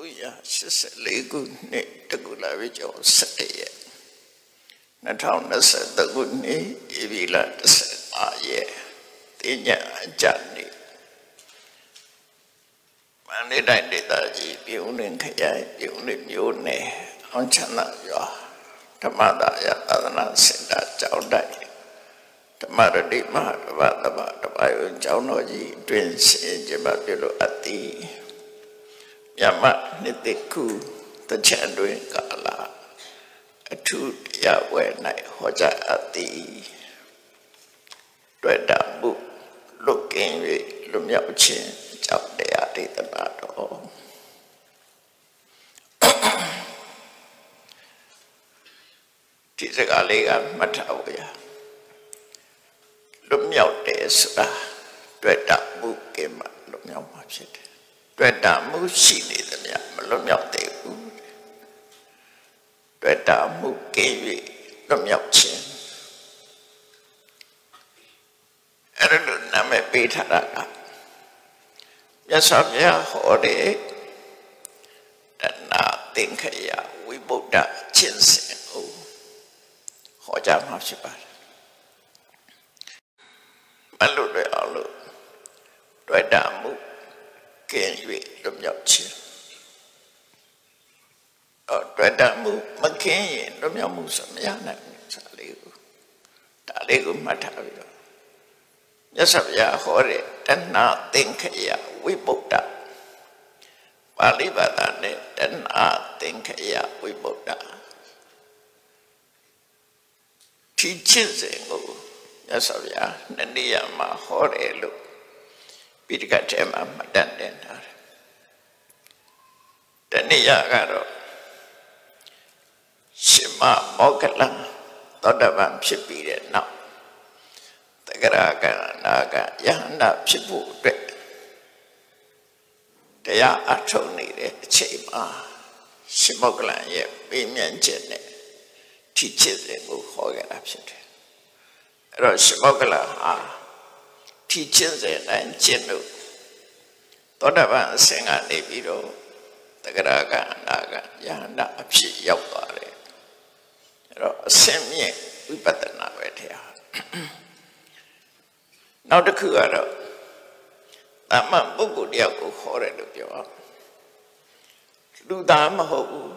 384ခုနှစ်တကူလာပြီကျော်17ရက်2023ခုနှစ်ဧပြီလ15ရက်တင်ညာအကြနေ့မန္တလေးတိုင်းဒေသကြီးပြုံးလင်ခရိုင်ပြုံးလင်မြို့နယ်အောင်ချမ်းသာရွာဓမ္မဒါယသာသနာစင်တာကျောင်းတိုက်ဓမ္မရတိမဟာတပတ်တပတ်တပတ်ရုံကျောင်းတော်ကြီးတွင်ဆင်ကျမပြုလို့အပ်သည် မြတ်မနှစ်တိခုတချံတွင်ကာလအထုတရားဝဲ၌ဟောကြားအပ်သည်တွေ့တာမှုလွတ်ကင်း၍လွတ်မြောက်ခြင်းကြောင့်တရားဒေသနာတော်ဒီစကားလေးကမှတ်ထားဖို့ရလွတ်မြောက်တယ်ဆိုတာတွေ့တာမှုကင်းမှလွတ်မြောက်မှာဖြစ်တယ် တွေ့တာမှုရှိနေသမျှမလွတ်မြောက်သေးဘူးတွေ့တာမှုကင်း၍လွတ်မြောက်ခြင်းအဲ့လိုနာမည်ပေးထားတာကမြတ်စွာဘုရားဟောတဲ့တဏသင်္ခယဝိဗုဒ္ဓကျင့်စဉ်ကိုဟောကြားမှာဖြစ်ပါတယ်မလို့ရအောင်လို့တွေ့တာမှု ကင်း၍လွတ်မြောက်ခြင်းအော်တွေ့တာမှုမကင်းရင်လွတ်မြောက်မှုဆိုမရနိုင်ဘူးစာလေးကိုဒါလေးကိုမှတ်ထားပြီးတော့မြတ်စွာဘုရားဟောတဲ့တဏှသင်္ခယဝိပုဒ္ဓပါဠိဘာသာနဲ့တဏှသင်္ခယဝိပုဒ္ဓဒီချစ်စဉ်ကိုမြတ်စွာဘုရားနှစ်နေရာမှာဟောတယ်လို့ ပိဋကတ်ထဲမှာမှတ်တတ်တင်ထားတယ်တနည်းကတော့ရှင်မမောကလံသောတပန်ဖြစ်ပြီးတဲ့နောက်တဂရကနာကယဟန္တာဖြစ်ဖို့အတွက်တရားအထုံနေတဲ့အချိန်မှာရှင်မောကလံရဲ့ပြင်းမြန်ချက်နဲ့ထိချစ်တဲ့ကိုခေါ်ခဲ့တာဖြစ်တယ်အဲ့တော့ရှင်မောကလံဟာ ထိချစ်တဲ့တိုင်းကျင့်လို့သောတပန်အဆင့်ကနေပြီးတော့တဂရကနာကယဟန္တာအဖြစ်ရောက်သွားတယ်အဲ့တော့အဆင့်မြင့်ဝိပဿနာပဲတရားနောက်တစ်ခုကတော့အမှန်ပုဂ္ဂိုလ်တယောက်ကိုခေါ်တယ်လို့ပြောအောင်လူသားမဟုတ်ဘူး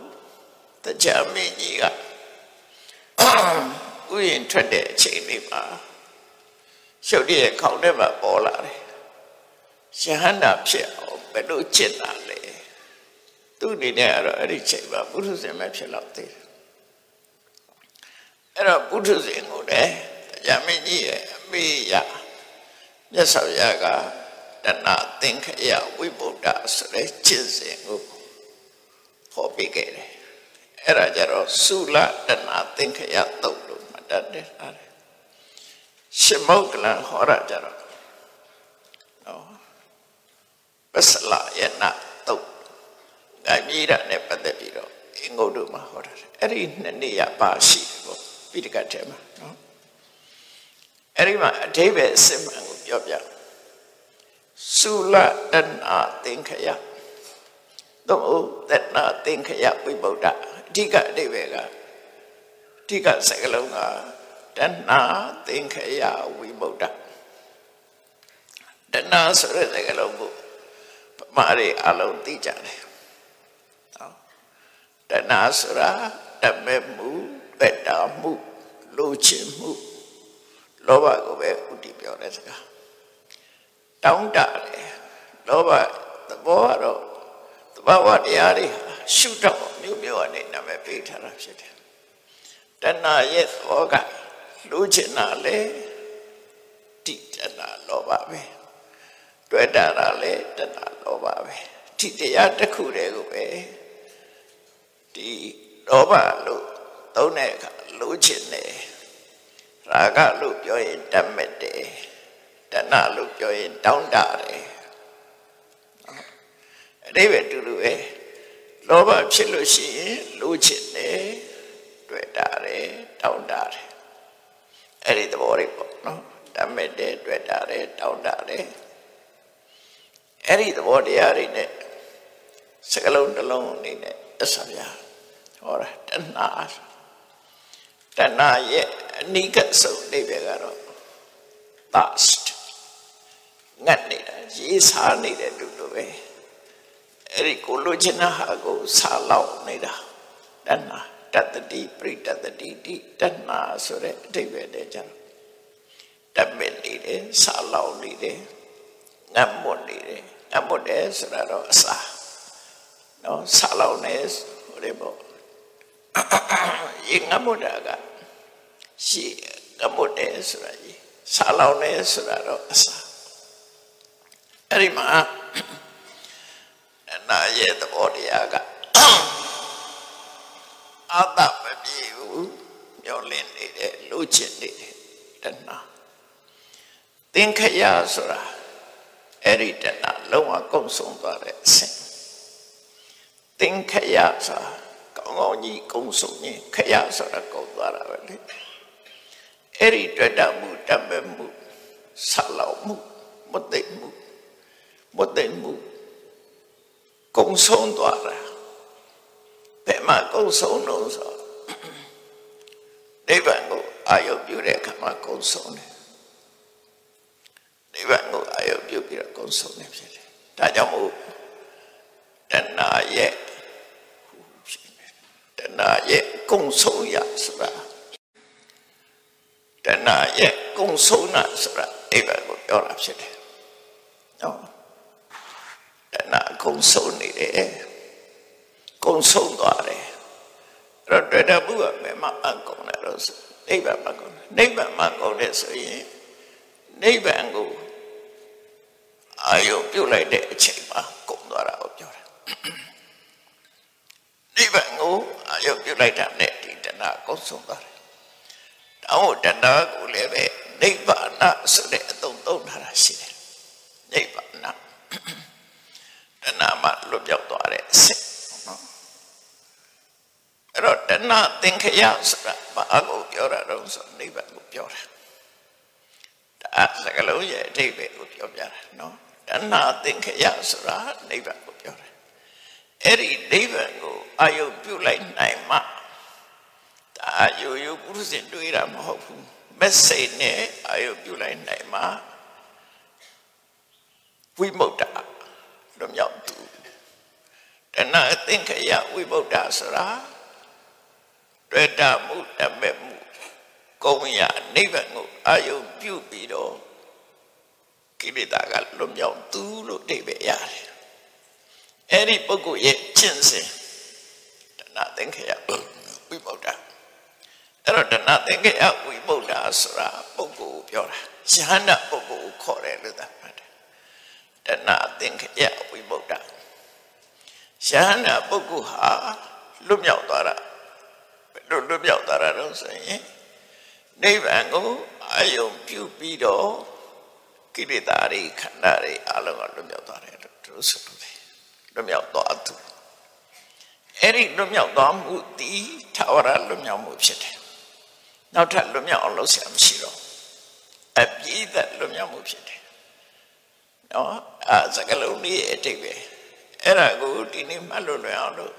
တရားမင်းကြီးကဥယျာဉ်ထွက်တဲ့အချိန်လေးမှာ ရှုပ်တဲ့ခေါင်းထဲမှာပေါ်လာတယ်ယဟန္တာဖြစ်အောင်ဘယ်လိုจิตတာလဲသူ့အနေနဲ့ကတော့အဲ့ဒီချိန်မှာပုထုဇဉ်ပဲဖြစ်တော့သေးတယ်အဲ့တော့ပုထုဇဉ်ကိုလည်းတရားမင်းကြီးရဲ့အမေရမြတ်စွာဘုရားကတဏသင်္ခယဝိဗုဒ္ဓဆိုတဲ့ကျင့်စဉ်ကိုဟောပြခဲ့တယ်အဲ့ဒါကြတော့သုလတဏသင်္ခယသုတ်လို့မှတ်တတ်တယ်အဲ့ဒါ ရှင်မုတ်ကလန်ဟောရကြတော့နော်ပစလယနာသုတ်ငါမြည်တာနဲ့ပတ်သက်ပြီးတော့အင်္ဂုတ္တမှာဟောတာအဲ့ဒီနှစ်နေရပါရှိတယ်ပေါ့ပိဋကတ်ထဲမှာနော်အဲ့ဒီမှာအဓိပ္ပာယ်အစစ်မှန်ကိုပြောပြသုလတနာသင်္ခယသို့တနာသင်္ခယဝိဗုဒ္ဓအဓိကအဓိပ္ပာယ်ကအဓိကစကားလုံးက တနာသင်္ခယဝိဗုဒ္ဓတနာဆိုတဲ့စကားလုံးကိုပမာရီအလုံးသိကြတယ်နော်တနာဆိုတာတမဲမှုပက်တာမှုလိုချင်မှုလောဘကိုပဲဥတည်ပြောတဲ့စကားတောင်းတတယ်လောဘသဘောကတော့သဘာဝတရားတွေရှုတော့မျိုးမျိုးအနေနဲ့ပဲပေးထားတာဖြစ်တယ်တဏှာရဲ့သဘောက လိုချင်တာလေတိတဏှာလောဘပဲတွေ့တာလေတဏှာလောဘပဲဒီတရားတစ်ခုတည်းကိုပဲဒီလောဘလို့သုံးတဲ့အခါလိုချင်တယ်ရာဂလို့ပြောရင်တတ်မဲ့တယ်တဏှလို့ပြောရင်တောင်းတတယ်အတိပဲတူတူပဲလောဘဖြစ်လို့ရှိရင်လိုချင်တယ်တွေ့တာတယ်တောင်းတတယ် အဲ့ဒီသဘောတွေပေါ့နော်တတ်မဲ့တယ်တွေ့တာတယ်တောင်းတတယ်အဲ့ဒီသဘောတရားတွေနဲ့စကလုံးတစ်လုံးအနေနဲ့အစဗျာဟောတာတဏှာတဏှာရဲ့အနိကဆုံးအိဗေကတော့ thirst ငတ်နေတာရေစားနေတဲ့လူလိုပဲအဲ့ဒီကိုလိုချင်တာဟာကိုစားလောက်နေတာတဏှာ တတ္တိပရိတတ္တိတိတဏှာဆိုတဲ့အဓိပ္ပာယ်တည်းကြတော့တမင်နေတယ်စားလောက်နေတယ်ငတ်မွတ်နေတယ်ငတ်မွတ်တယ်ဆိုတာတော့အစာနော်စားလောက်နေဟိုလေပေါ့ရေငတ်မွတ်တာကရှိငတ်မွတ်တယ်ဆိုတာကြီးစားလောက်နေဆိုတာတော့အစာအဲ့ဒီမှာအနာရဲ့သဘောတရားက အာတမပြေဘူးမျောလင်းနေတယ်လိုချင်နေတယ်တဏှာသင်္ခရဆိုတာအဲ့ဒီတဏှာလုံးဝကုန်ဆုံးသွားတဲ့အဆင့်သင်္ခရဆိုတာကောင်းကောင်းကြီးကုန်ဆုံးရင်ခရဆိုတာကုန်သွားတာပဲလေအဲ့ဒီတွေ့တာမှုတတ်မဲ့မှုဆလောက်မှုမသိမှုမသိမှုကုံဆုံးသွားတာဘယ် မှာကုံဆုံးလို့ဆိုနိဗ္ဗာန်ကိုအာရုံပြုတဲ့အခါမှာကုံဆုံးတယ်နိဗ္ဗာန်ကိုအာရုံပြုပြီးတော့ကုံဆုံးနေဖြစ်တယ်ဒါကြောင့်မို့တဏှာရဲ့တဏှာရဲ့ကုံဆုံးရဆိုတာတဏှာရဲ့ကုံဆုံးတာဆိုတာနိဗ္ဗာန်ကိုပြောတာဖြစ်တယ်နော်တဏှာကုံဆုံးနေတယ် ကုံဆုံးသွားတယ်အဲ့တော့တွေ့တဲ့ဘုရားဘယ်မှာအကုန်လဲတော့ဆိုနိဗ္ဗာန်မှာကုန်တယ်နိဗ္ဗာန်မှာကုန်တယ်ဆိုရင်နိဗ္ဗာန်ကိုအာယုပြုတ်လိုက်တဲ့အချိန်မှာကုန်သွားတာကိုပြောတာနိဗ္ဗာန်ကိုအာယုပြုတ်လိုက်တာနဲ့ဒီတဏှာကုံဆုံးသွားတယ်တောင်းတဏှာကိုလည်းပဲနိဗ္ဗာန်ဆိုတဲ့အသုံးသုံးထားတာရှိတယ်နိဗ္ဗာန်တဏှာမှလွတ်ပြောက်သွားတဲ့အစစ်နော် အဲ့တော့တဏှာသင်္ခယဆိုတာဘာကိုပြောတာတော့ဆိုနိဗ္ဗာန်ကိုပြောတာဒါစကလုံးရဲ့အဓိပ္ပာယ်ကိုပြောပြတာနော်တဏှာသင်္ခယဆိုတာနိဗ္ဗာန်ကိုပြောတယ်အဲ့ဒီနိဗ္ဗာန်ကိုအာယုပြုလိုက်နိုင်မှဒါယိုယိုပုရုဇဉ်တွေးတာမဟုတ်ဘူးမက်ဆေ့နဲ့အာယုပြုလိုက်နိုင်မှဝိမု ക്ത လွမြောက်သူတဏှာသင်္ခယဝိမု ക്ത ဆိုတာ တွေ့တာမှုတမဲ့မှုကုံရနိဗ္ဗာန်ကိုအာယုပြုပြီးတော့ကိလေသာကလွမြောက်သူလို့အဓိပ္ပာယ်ရတယ်အဲ့ဒီပုဂ္ဂိုလ်ရဲ့ကျင့်စဉ်တဏှာသင်္ခယဝိမု ക്ത အဲ့တော့တဏှာသင်္ခယဝိမု ക്ത ဆိုတာပုဂ္ဂိုလ်ကိုပြောတာယဟန္တာပုဂ္ဂိုလ်ကိုခေါ်တယ်လို့သာမှတ်တယ်တဏှာသင်္ခယဝိမု ക്ത ယဟန္တာပုဂ္ဂိုလ်ဟာလွတ်မြောက်သွားတာ ဘယ်လိုလွတ်မြောက်သွားတာတော့ဆိုရင်နိဗ္ဗာန်ကိုအာယုံပြုပြီးတော့ကိလေသာတွေခန္ဓာတွေအလုံးကလွတ်မြောက်သွားတယ်လို့သူတို့ဆိုလို့တယ်လွတ်မြောက်သွားသူအဲ့ဒီလွတ်မြောက်သွားမှုဒီသာဝရလွတ်မြောက်မှုဖြစ်တယ်နောက်ထပ်လွတ်မြောက်အောင်လုပ်ဆရာမရှိတော့အပြည့်သက်လွတ်မြောက်မှုဖြစ်တယ်နော်အဲစကလုံးလေးအတိတ်ပဲအဲ့ဒါကိုဒီနေ့မှတ်လို့လွယ်အောင်လို့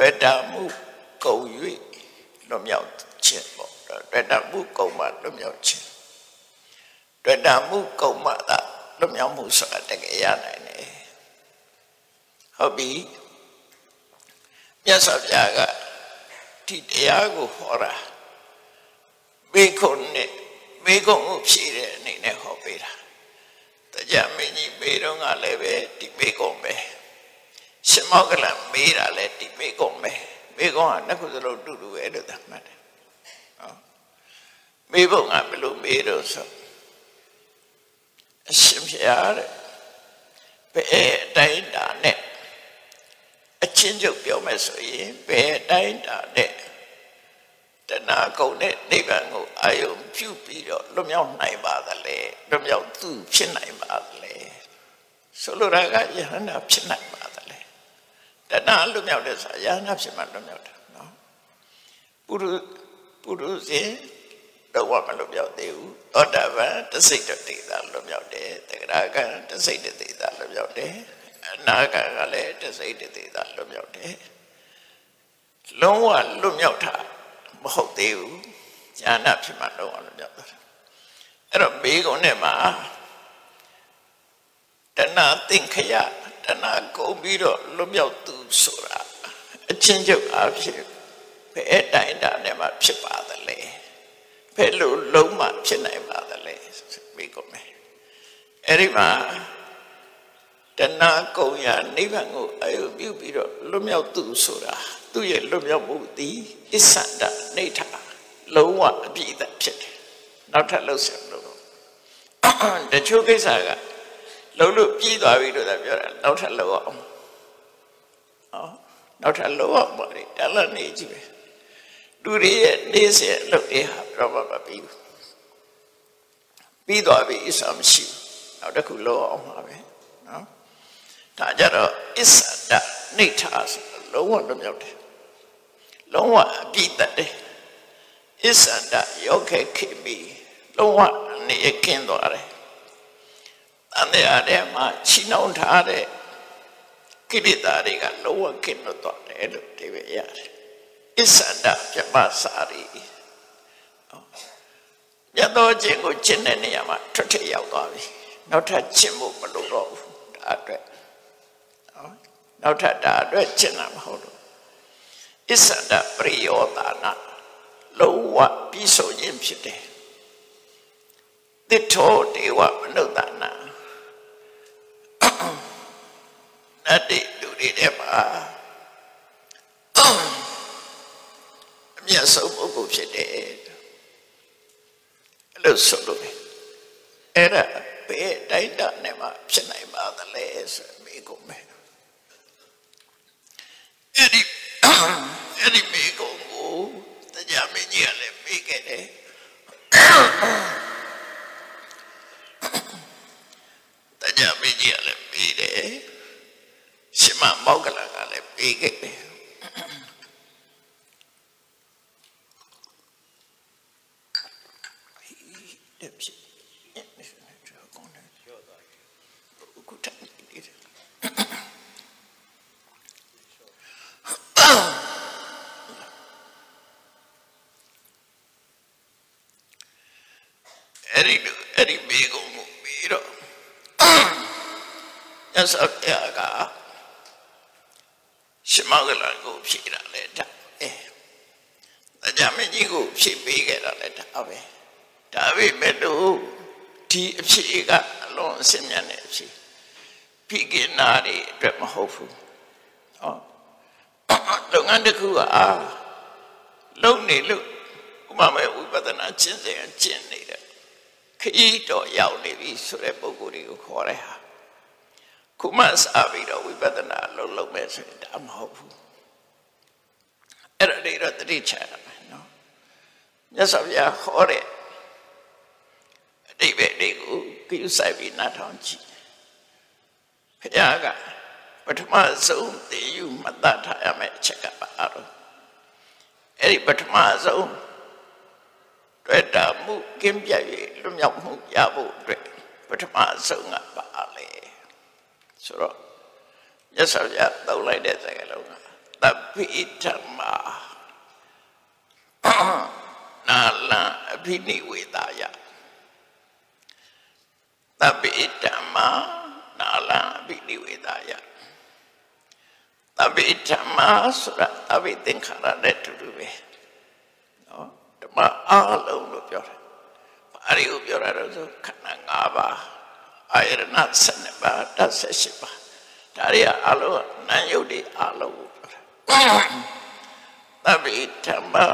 တွေ့တာမှုကုန်၍လွတ်မြောက်ခြင်းပေါ့တွေ့တာမှုကုန်မှလွတ်မြောက်ခြင်းတွေ့တာမှုကုန်မှသာလွတ်မြောက်မှုဆိုတာတကယ်ရနိုင်တယ်ဟုတ်ပြီမြတ်စွာဘုရားကဒီတရားကိုဟောတာဘေခုနဲ့ဘေခုကိုဖြည့်တဲ့အနေနဲ့ဟောပေးတာတရားမင်းကြီးမေးတော့ကလည်းပဲဒီမေကုံပဲ ရှင်မောကလန်မေးတာလည်းဒီမေကုံပဲမေကုံကနှစ်ခုစလုံးတူတူပဲလို့သတ်မှတ်တယ်ဟောမေဘုံကဘယ်လိုမေးတော့ဆိုအရှင်ဖျားတဲ့ဘယ်အတိုင်းတာနဲ့အချင်းချုပ်ပြောမယ်ဆိုရင်ဘယ်အတိုင်းတာနဲ့တဏှာကုန်တဲ့နိဗ္ဗာန်ကိုအာယုံပြုပြီးတော့လွတ်မြောက်နိုင်ပါသလဲလွတ်မြောက်သူဖြစ်နိုင်ပါသလဲဆိုလိုတာကယဟန္တာဖြစ်နိုင်ပါသလဲ တဏှာလွတ်မြောက်တဲ့ဆိုယဟန္တာဖြစ်မှလွတ်မြောက်တာနော်ပုရုပုရုဇဉ်တော့မလွတ်မြောက်သေးဘူးသောတာပန်တစိတ်တတိသာလွတ်မြောက်တယ်တဂရကံတစိတ်တတိသာလွတ်မြောက်တယ်အနာဂတ်ကလည်းတစိတ်တသေးသာလွတ်မြောက်တယ်လုံးဝလွတ်မြောက်တာမဟုတ်သေးဘူးဉာဏဖြစ်မှလုံးဝလွတ်မြောက်တာအဲ့တော့ဘေးကုန်းနဲ့မှာတဏှာသင်္ခယ တဏှာကုန်ပြီးတော့လွတ်မြောက်သူဆိုတာအချင်းချုပ်အဖြစ်ဘယ်တိုင်းတာနဲ့မှဖြစ်ပါသလဲဘယ်လိုလုံးမှဖြစ်နိုင်ပါသလဲဘေးကုန်းမယ်အဲ့ဒီမှာတဏှာကုံရနိဗ္ဗာန်ကိုအယုပြုပြီးတော့လွတ်မြောက်သူဆိုတာသူ့ရဲ့လွတ်မြောက်မှုသည်အစ္ဆန္ဒနေထလုံးဝအပြည့်အစုံဖြစ်တယ်နောက်ထပ်လှုပ်ဆက်လို့တချို့ကိစ္စက လုံးလို့ပြီးသွားပြီလို့သာပြောတာနောက်ထပ်လှုပ်အောင်ဟောနောက်ထပ်လှုပ်အောင်ပါလေတလနေကြည့်ပဲလူတွေရဲ့နေစေလှုပ်တွေဟာတော့မပြီးဘူးပြီးသွားပြီအစမရှိဘူးနောက်တစ်ခုလှုပ်အောင်ပါပဲနော်ဒါကြတော့အစ္ဆဒနေထာဆိုလုံးဝလွတ်မြောက်တယ်လုံးဝအပြည့်တတ်တယ်အစ္ဆဒယောခေခေမီလုံးဝနေကင်းသွားတယ် တန်တဲ့ထဲမှာချီနှောင်ထားတဲ့ကိလေသာတွေကလုံးဝကင်းလွတ်သွားတယ်လို့ဒီပဲရတယ်အစ္ဆဒပြပစာရီမြတ်သောခြင်းကိုကျင့်တဲ့နေရာမှာထွက်ထရောက်သွားပြီနောက်ထပ်ကျင့်ဖို့မလိုတော့ဘူးဒါအတွက်နော်နောက်ထပ်ဒါအတွက်ကျင့်တာမဟုတ်ဘူးအစ္ဆဒပရိယောတာနာလုံးဝပြီးဆုံးခြင်းဖြစ်တယ်တိထောဒေဝမနုဿာနာ နတ်တိလူတွေထဲမှာအမြတ်ဆုံးပုဂ္ဂိုလ်ဖြစ်တယ်အဲ့လိုဆိုလို့အဲ့ဒါဘယ်တိုင်းတာနဲ့မှဖြစ်နိုင်ပါသလဲဆိုမိကုန်မယ်အဲ့ဒီအဲ့ဒီမိကုန်ကိုတရားမင်းကြီးကလည်းမိခဲ့တယ်တရားမင်းကြီးကလည်းပြီးတယ် ရှင်မမောက္ကလကလည်းပြီးခဲ့တယ်တဲ့ဖြစ်ခုတိုင်နေတယ်အဲ့ဒီအဲ့ဒီမိကုန်ကိုပြီးတော့ညဆောက်ရကရှမောကလန်ကိုဖြေတာလေဒါအဲတရားမင်းကြီးကိုဖြေပေးခဲ့ တာလေဒါပဲဒါပေမဲ့လို့ဒီအဖြေကအလွန်အစင်မြတ်တဲ့အဖြေဖိကိနာတွေအတွက်မဟုတ်ဘူးဟောလုပ်ငန်းတစ်ခုကလုံနေလို့ဥပမာဝိပဿနာကျင့်စဉ်ကျင့်နေတဲ့ခရီးတော်ရောက်နေပြီဆိုတဲ့ပုံကိုယ်တွေကိုခေါ်တဲ့ဟာခုမှစပြီးတော့ဝိပဿနာလုံးလုံးမဲ့ဆိုရင်ဒါမဟုတ်ဘူးအဲ့ဒါတွေတော့တတိချရ မယ်နော်မြတ်စွာဘုရားဟောတဲ့အတိပ္ပယ်တွေကိုကြည့်ဆိုင်ပြီးနားထောင်ကြည့်ဘုရားကပထမဆုံးသိယူမှတ်သားထားရမယ့်အချက်ကပါတော့အဲ့ဒီပထမဆုံးတွေ့တာမှုကင်းပြတ်၍လွတ်မြောက်မှုရဖို့အတွက်ပထမဆုံးကပါလေဆိုတော့ရသော်ရတောက်လိုက်တဲ့စကားလုံးကတပိဓမ္မာနာ လံအဘိနိဝေဒယတပိဓမ္မာနာလံအဘိနိဝေဒယတပိဓမ္မာဆိုတာအဘိသင်္ခါရတဲ့တူတူပဲနော်ဓမ္မအားလုံးလို့ပြောတယ်ဘာတွေကိုပြောတာတော့ဆိုခန္ဓာ၅ပါးအာယရဏ7ပါး18ပါးဒါတွေအလုံးနာယုတ်တွေအလုံးကိုပြောတာသဗ္ဗေဓမ္မာ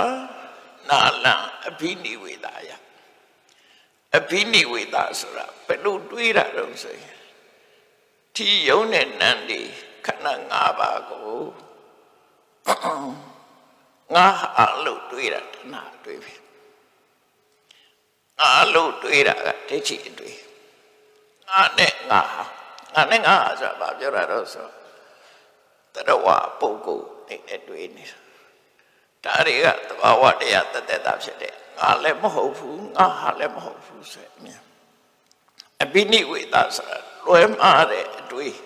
နာလံအဘိနိဝေဒယအဘိနိဝေဒဆိုတာဘယ်လိုတွေးတာတော့ဆိုရင်ဒီယုံနဲ့နံဒီခန္ဓာ၅ပါးကိုငါဟာလို့တွေးတာတဏှာတွေးပြီငါလို့တွေးတာကဒိဋ္ဌိအတွေးငါနဲ့ငါငါနဲ့ငါဆိုတာဘာပြောတာတော့ဆိုတရဝပုဂ္ဂိုလ်နေနဲ့တွေ့နေတာ ဒါတွေကသဘာဝတရားတသက်တာဖြစ်တယ်ငါလည်းမဟုတ်ဘူးငါဟာလည်းမဟုတ်ဘူးဆိုအမြင်အဘိနိဝေဒဆိုတာလွဲမှားတဲ့အတွေး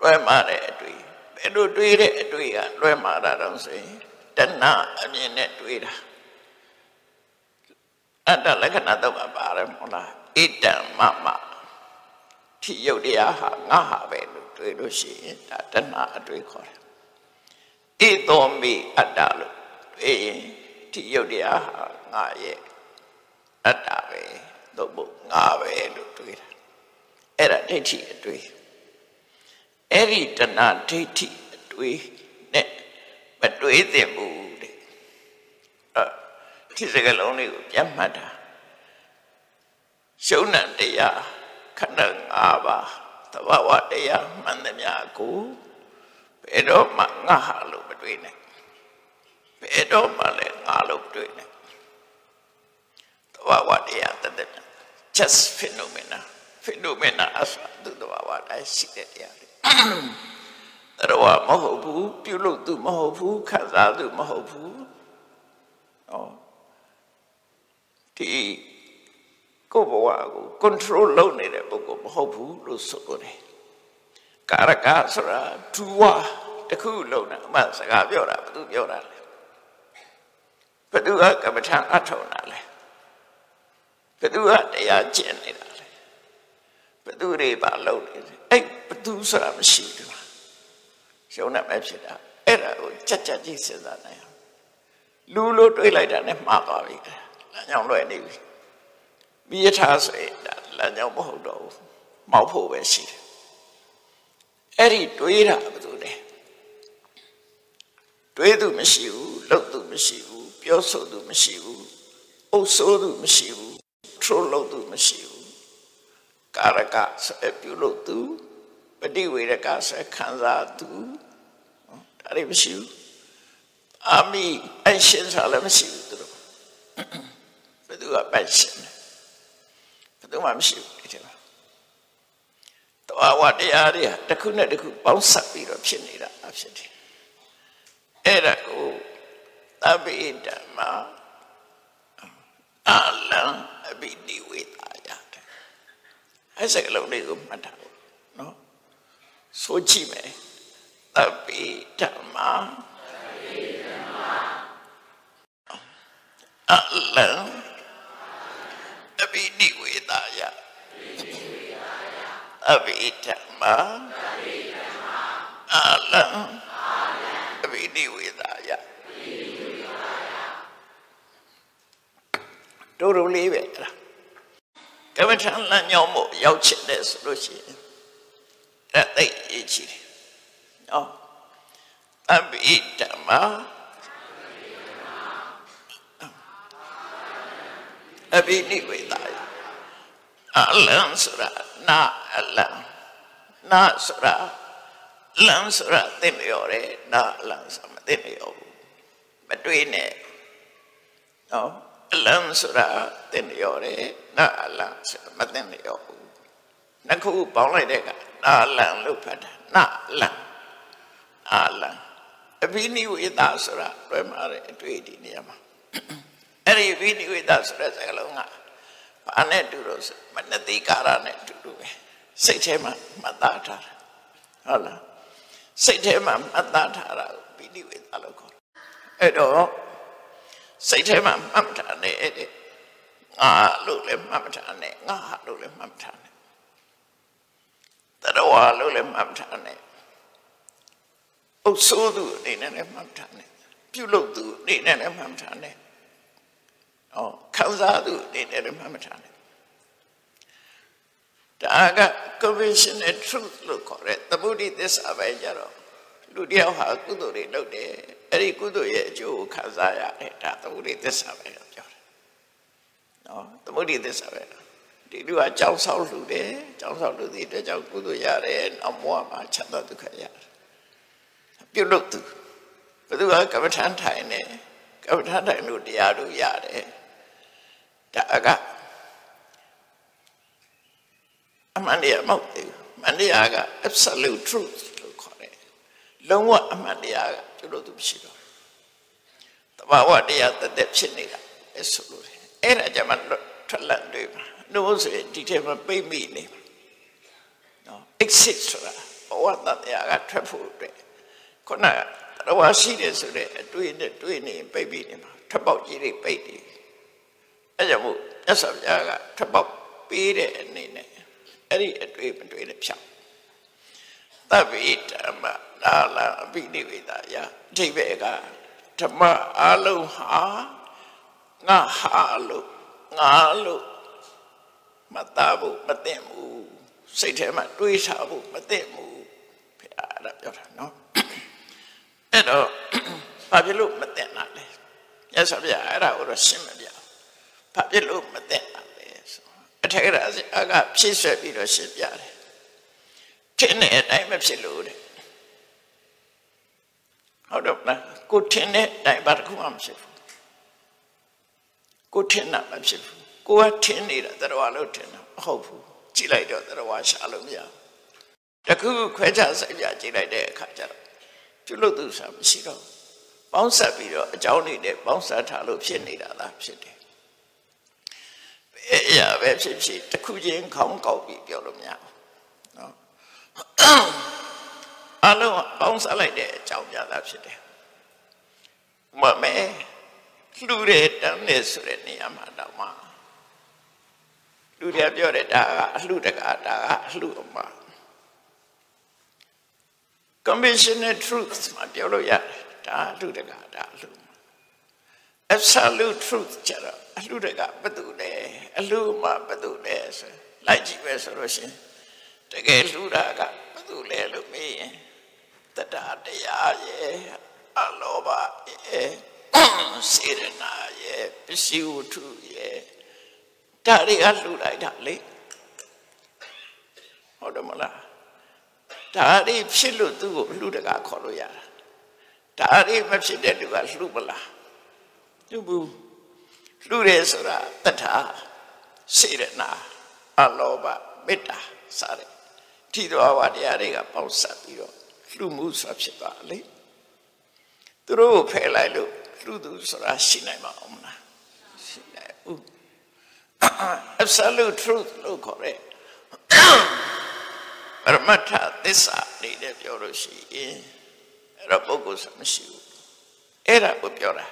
လွဲမှားတဲ့အတွေ့ဘယ်လိုတွေးတဲ့အတွေ့ကလွဲမှားတာတော့ဆိုရင်တဏှအမြင်နဲ့တွေးတာအတ္တလက္ခဏာတော့ပါတယ်မဟုတ်လားဣတံမမထိယုတ်တရားဟာငါဟာပဲလို့တွေးလို့ရှိရင်ဒါတဏှအတွေ့ခေါ်တယ် ဣသောမိအတ္တလို့တွေးရင်ထိယုတ်တရားဟာငါရဲ့အတ္တပဲသို့မဟုတ်ငါပဲလို့တွေးတာအဲ့ဒါဒိဋ္ဌိအတွေ့အဲ့ဒီတဏှဒိဋ္ဌိအတွေ့နဲ့မတွေးသင့်ဘူးတဲ့အဲဒီစကလုံးလေးကိုပြန်မှတ်တာရှုံးနံတရားခန္ဓာ၅ပါးသဘာဝတရားမှန်သမျှကို ဘယ်တော့မှငါဟာလို့မတွေးနဲ့ဘယ်တော့မှလည်းငါလို့တွေးနဲ့သဘာဝတရားတသက် just phenomena phenomena အစသူသဘာဝတိုင်းရှိတဲ့တရားတွေတော်မဟုတ်ဘူးပြုလို့သူမဟုတ်ဘူးခံစားသူမဟုတ်ဘူးဟောဒီကိုယ်ဘဝကို control လုပ်နေတဲ့ပုဂ္ဂိုလ်မဟုတ်ဘူးလို့ဆိုလို့တယ် ကာရကဆိုတာဒူဝါတခုလုံးတာအမှစကားပြောတာဘသူပြောတာလဲဘသူကကမ္မထအထောက်တာလဲဘသူကတရားကျင့်နေတာလဲဘသူတွေပါလုပ်နေတယ်အဲ့ဘသူဆိုတာမရှိဘူးရှုံးနေမှဖြစ်တာအဲ့ဒါကိုကြက်ကြက်ကြည့်စဉ်းစားနိုင်အောင်လူလို့တွေးလိုက်တာနဲ့မှားသွားပြီလမ်းကြောင်းလွယ်နေပြီမိရထားဆိုရင်ဒါလမ်းကြောင်းမဟုတ်တော့ဘူးမောက်ဖို့ပဲရှိတယ် အဲ့ဒီတွေးတာဘယ်သူလဲတွေးသူမရှိဘူးလုပ်သူမရှိဘူးပြောဆိုသူမရှိဘူးအုပ်ဆိုးသူမရှိဘူးထရိုးလုပ်သူမရှိဘူးကာရကဆိုပြုလုပ်သူပฏิဝေရကဆိုခံစားသူဒါတွေမရှိဘူးအာမိအရှင်ဆိုလည်းမရှိဘူးသူတို့ဘယ်သူကပိုက်ရှင်လဲဘယ်သူမှမရှိဘူးဒီထဲမှာ တဝဝတရားတွေတစ်ခုနဲ့တစ်ခုပေါင်းဆက်ပြီးတော့ဖြစ်နေတာအဖြစ်တယ်အဲ့ဒါကိုသဗ္ဗေဓမ္မာအလံအဘိဓိဝေတာရတယ်အဲ့စကလုံးလေးကိုမှတ်ထားဖို့နော်ဆိုကြည့်မယ်သဗ္ဗေဓမ္မာအလံအဘိဓိဝေတာယ အဘိဓမ္မာအလံအဘိဓိဝေတာယတို့တို့လေးပဲအဲ့ဒါကမ္မထလမ်းညောင်းမို့ရောက်ချင်တယ်ဆိုလို့ရှိရင်အဲ့သိအရေးကြီးတယ်နော်အဘိဓမ္မာအဘိနိဝေဒယအလံဆိုတာ နာအလံနာဆိုတာလံဆိုတာသိလျော်တယ်နာအလံဆိုတာမသိလျော်ဘူးမတွေးနဲ့နော်အလံဆိုတာသိလျော်တယ်နာအလံဆိုတာမသိလျော်ဘူးနှစ်ခုပေါင်းလိုက်တဲ့ကနာအလံလို့ဖတ်တာနာအလံအာလံအဘိနိဝေဒဆိုတာလွယ်မှာတဲ့အတွေ့အထိနေရာမှာအဲ့ဒီဝိနိဝေဒဆိုတဲ့စကားလုံးက ဘာနဲ့တူလို့ဆိုမနတိကာရနဲ့တူတူပဲစိတ်ထဲမှာမှတ်သားထားတာဟုတ်လားစိတ်ထဲမှာမှတ်သားထားတာဝိနိဝေဒလို့ခေါ်တယ်အဲ့တော့စိတ်ထဲမှာမှတ်ထားတဲ့အဲ့ဒီငါလို့လည်းမှတ်ထားနဲ့ငါဟာလို့လည်းမှတ်ထားနဲ့တရဝါလို့လည်းမှတ်ထားနဲ့အုပ်ဆိုးသူအနေနဲ့လည်းမှတ်ထားနဲ့ပြုလုပ်သူအနေနဲ့လည်းမှတ်ထားနဲ့။ အော်ခံစားသူအနေနဲ့လည်းမှတ်ထားနဲ့။ဒါက conventional truth လို့ခေါ်တဲ့သမုဒိသစ္စာပဲကြတော့လူတယောက်ဟာကုသိုလ်တွေလုပ်တယ်။အဲ့ဒီကုသိုလ်ရဲ့အကျိုးကိုခံစားရတယ်ဒါသမုဒိသစ္စာပဲလို့ပြောတယ်။နော်သမုဒိသစ္စာပဲဒီလူကကြောင်းဆောက်လူတယ်ကြောင်းဆောက်လူတဲ့အတွက်ကြောင့်ကုသိုလ်ရတယ်နောက်ဘဝမှာချမ်းသာဒုက္ခရတယ်။ပြုလုပ်သူဘယ်သူကကမ္မထမ်းထိုင်နေကမ္မထမ်းထိုင်လို့တရားတို့ရတယ် ဒါကအမှန်တရားမဟုတ်သေးဘူးအမှန်တရားက absolute truth လို့ခေါ်တယ်လုံးဝအမှန်တရားကကျလို့သူမရှိတော့တဘာဝတရားတသက်ဖြစ်နေတာပဲဆိုလို့အဲ့ဒါကြမှာထွက်လန့်တွေပါလို့ဆိုရင်ဒီထဲမှာပိတ်မိနေနော် exit ဆိုတာဘဝဝတ္တရားကထွက်ဖို့အတွက်ခုနကတဝါရှိတယ်ဆိုတဲ့အတွေ့နဲ့တွေ့နေပိတ်ပြီးနေမှာထွက်ပေါက်ကြီးတွေပိတ်နေ အဲကြောင့်မို့မြတ်စွာဘုရားကထွက်ပေါက်ပေးတဲ့အနေနဲ့အဲ့ဒီအတွေ့မတွေ့တဲ့ဖြောင်းတဗ္ဗေဓမ္မလာလာအပိနိဝေဒယအထိပ္ပယ်ကဓမ္မအလုံးဟာငါဟာလို့ငါလို့မသားဘူးမသိဘူးစိတ်ထဲမှာတွေးထားဖို့မသိဘူးဖခင်အဲ့ဒါပြောတာနော်အဲ့တော့ဘာဖြစ်လို့မသိတာလဲရသော်ဗျာအဲ့ဒါကိုတော့ရှင်းမပြဘာ ဖြစ်လို့မသိတာလဲဆိုအထက်ကရာအကဖြည့်ဆွဲပြီးတော့ရှင်းပြတယ်ထင်းတဲ့အတိုင်းမဖြစ်လို့တဲ့ဟုတ်တော့လားကိုထင်းတဲ့အတိုင်းဘာတစ်ခုမှမဖြစ်ဘူးကိုထင်းတာမဖြစ်ဘူးကိုကထင်းနေတာတရားလို့ထင်းတာမဟုတ်ဘူးကြည့်လိုက်တော့တရားရှာလို့မရဘူးတခုခွဲခြားဆိုင်ပြကြည့်လိုက်တဲ့အခါကျတော့ပြုလို့သူစားမရှိတော့ပေါင်းဆက်ပြီးတော့အကြောင်းတွေနဲ့ပေါင်းဆက်ထားလို့ဖြစ်နေတာလားဖြစ်တယ် အဲရပဲဖြစ်ဖြစ်တခုချင်းခေါင်းကောက်ပြီးပြောလို့မရဘူးနော်အလုံးပေါင်းဆက်လိုက်တဲ့အကြောင်းပြတာဖြစ်တယ်မမဲလူတွေတန်းနေဆိုတဲ့နေရာမှာတော့မှလူတွေပြောတဲ့ဒါကအလှတကာဒါကအလှအမှာ conventional truth မှာပြောလို့ရတယ်ဒါအလှတကာဒါအလှ absolute truth ကျတော့အလှတကာဘာတူလဲအလှမှာဘာတူလဲဆိုလိုက်ကြည့်ပဲဆိုလို့ရှင်တကယ်လှတာကဘာတူလဲလို့မေးရင်တတတရားရဲ့အလောဘရဲ့စေရနာရဲ့ပစ္စည်းဝတ္ထုရဲ့ဒါတွေကလှူလိုက်တာလေဟုတ်တယ်မလားဒါတွေဖြစ်လို့သူ့ကိုလှူတကာခေါ်လို့ရတာဒါတွေမဖြစ်တဲ့သူကလှူမလား သူဘူးလှူတယ်ဆိုတာတထာစေရနာအလောဘမေတ္တာစတဲ့ထိတော်ဝါတရားတွေကပေါင်းစပ်ပြီးတော့လှူမှုဆိုတာဖြစ်သွားလေသူတို့ကိုဖယ်လိုက်လို့လှူသူဆိုတာရှိနိုင်မှာမလားရှိနိုင်ဘူး absolute truth လို့ခေါ်တယ်ပရမတ္ထသစ္စာနေနဲ့ပြောလို့ရှိရင်အဲ့တော့ပုဂ္ဂိုလ်ဆိုမရှိဘူးအဲ့ဒါကိုပြောတာ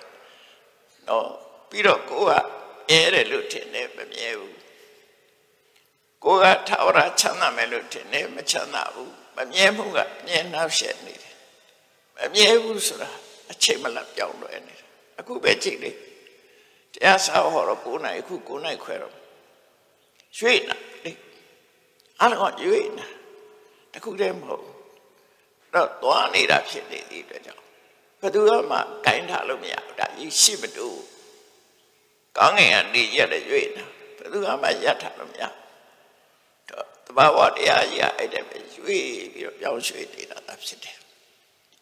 နော်ပြီးတော့ကိုကအဲတယ်လို့ထင်တယ်မမြဲဘူးကိုကထာဝရချမ်းသာမယ်လို့ထင်တယ်မချမ်းသာဘူးမမြဲမှုကမြဲနောက်ရှက်နေတယ်မမြဲဘူးဆိုတာအချိန်မလပြောင်းလဲနေတယ်အခုပဲကြည့်လေတရားစာဟောတော့9နိုင်အခု9နိုင်ခွဲတော့ရွှေ့နာလေအားလုံးရွှေ့နာတခုတည်းမဟုတ်တော့သွားနေတာဖြစ်နေသည့်အတွက်ကြောင့် ဘယ်သူမှဂိုင်းထားလို့မရဘူးဒါကြီးရှိမတူကောင်းငင်ကနေရက်ရွှေ့နာဘယ်သူမှရက်ထားလို့မရတော့တဘာဝတရားကြီးအဲ့ဒါပဲရွှေ့ပြီးတော့ပြောင်းရွှေ့နေတာသာဖြစ်တယ်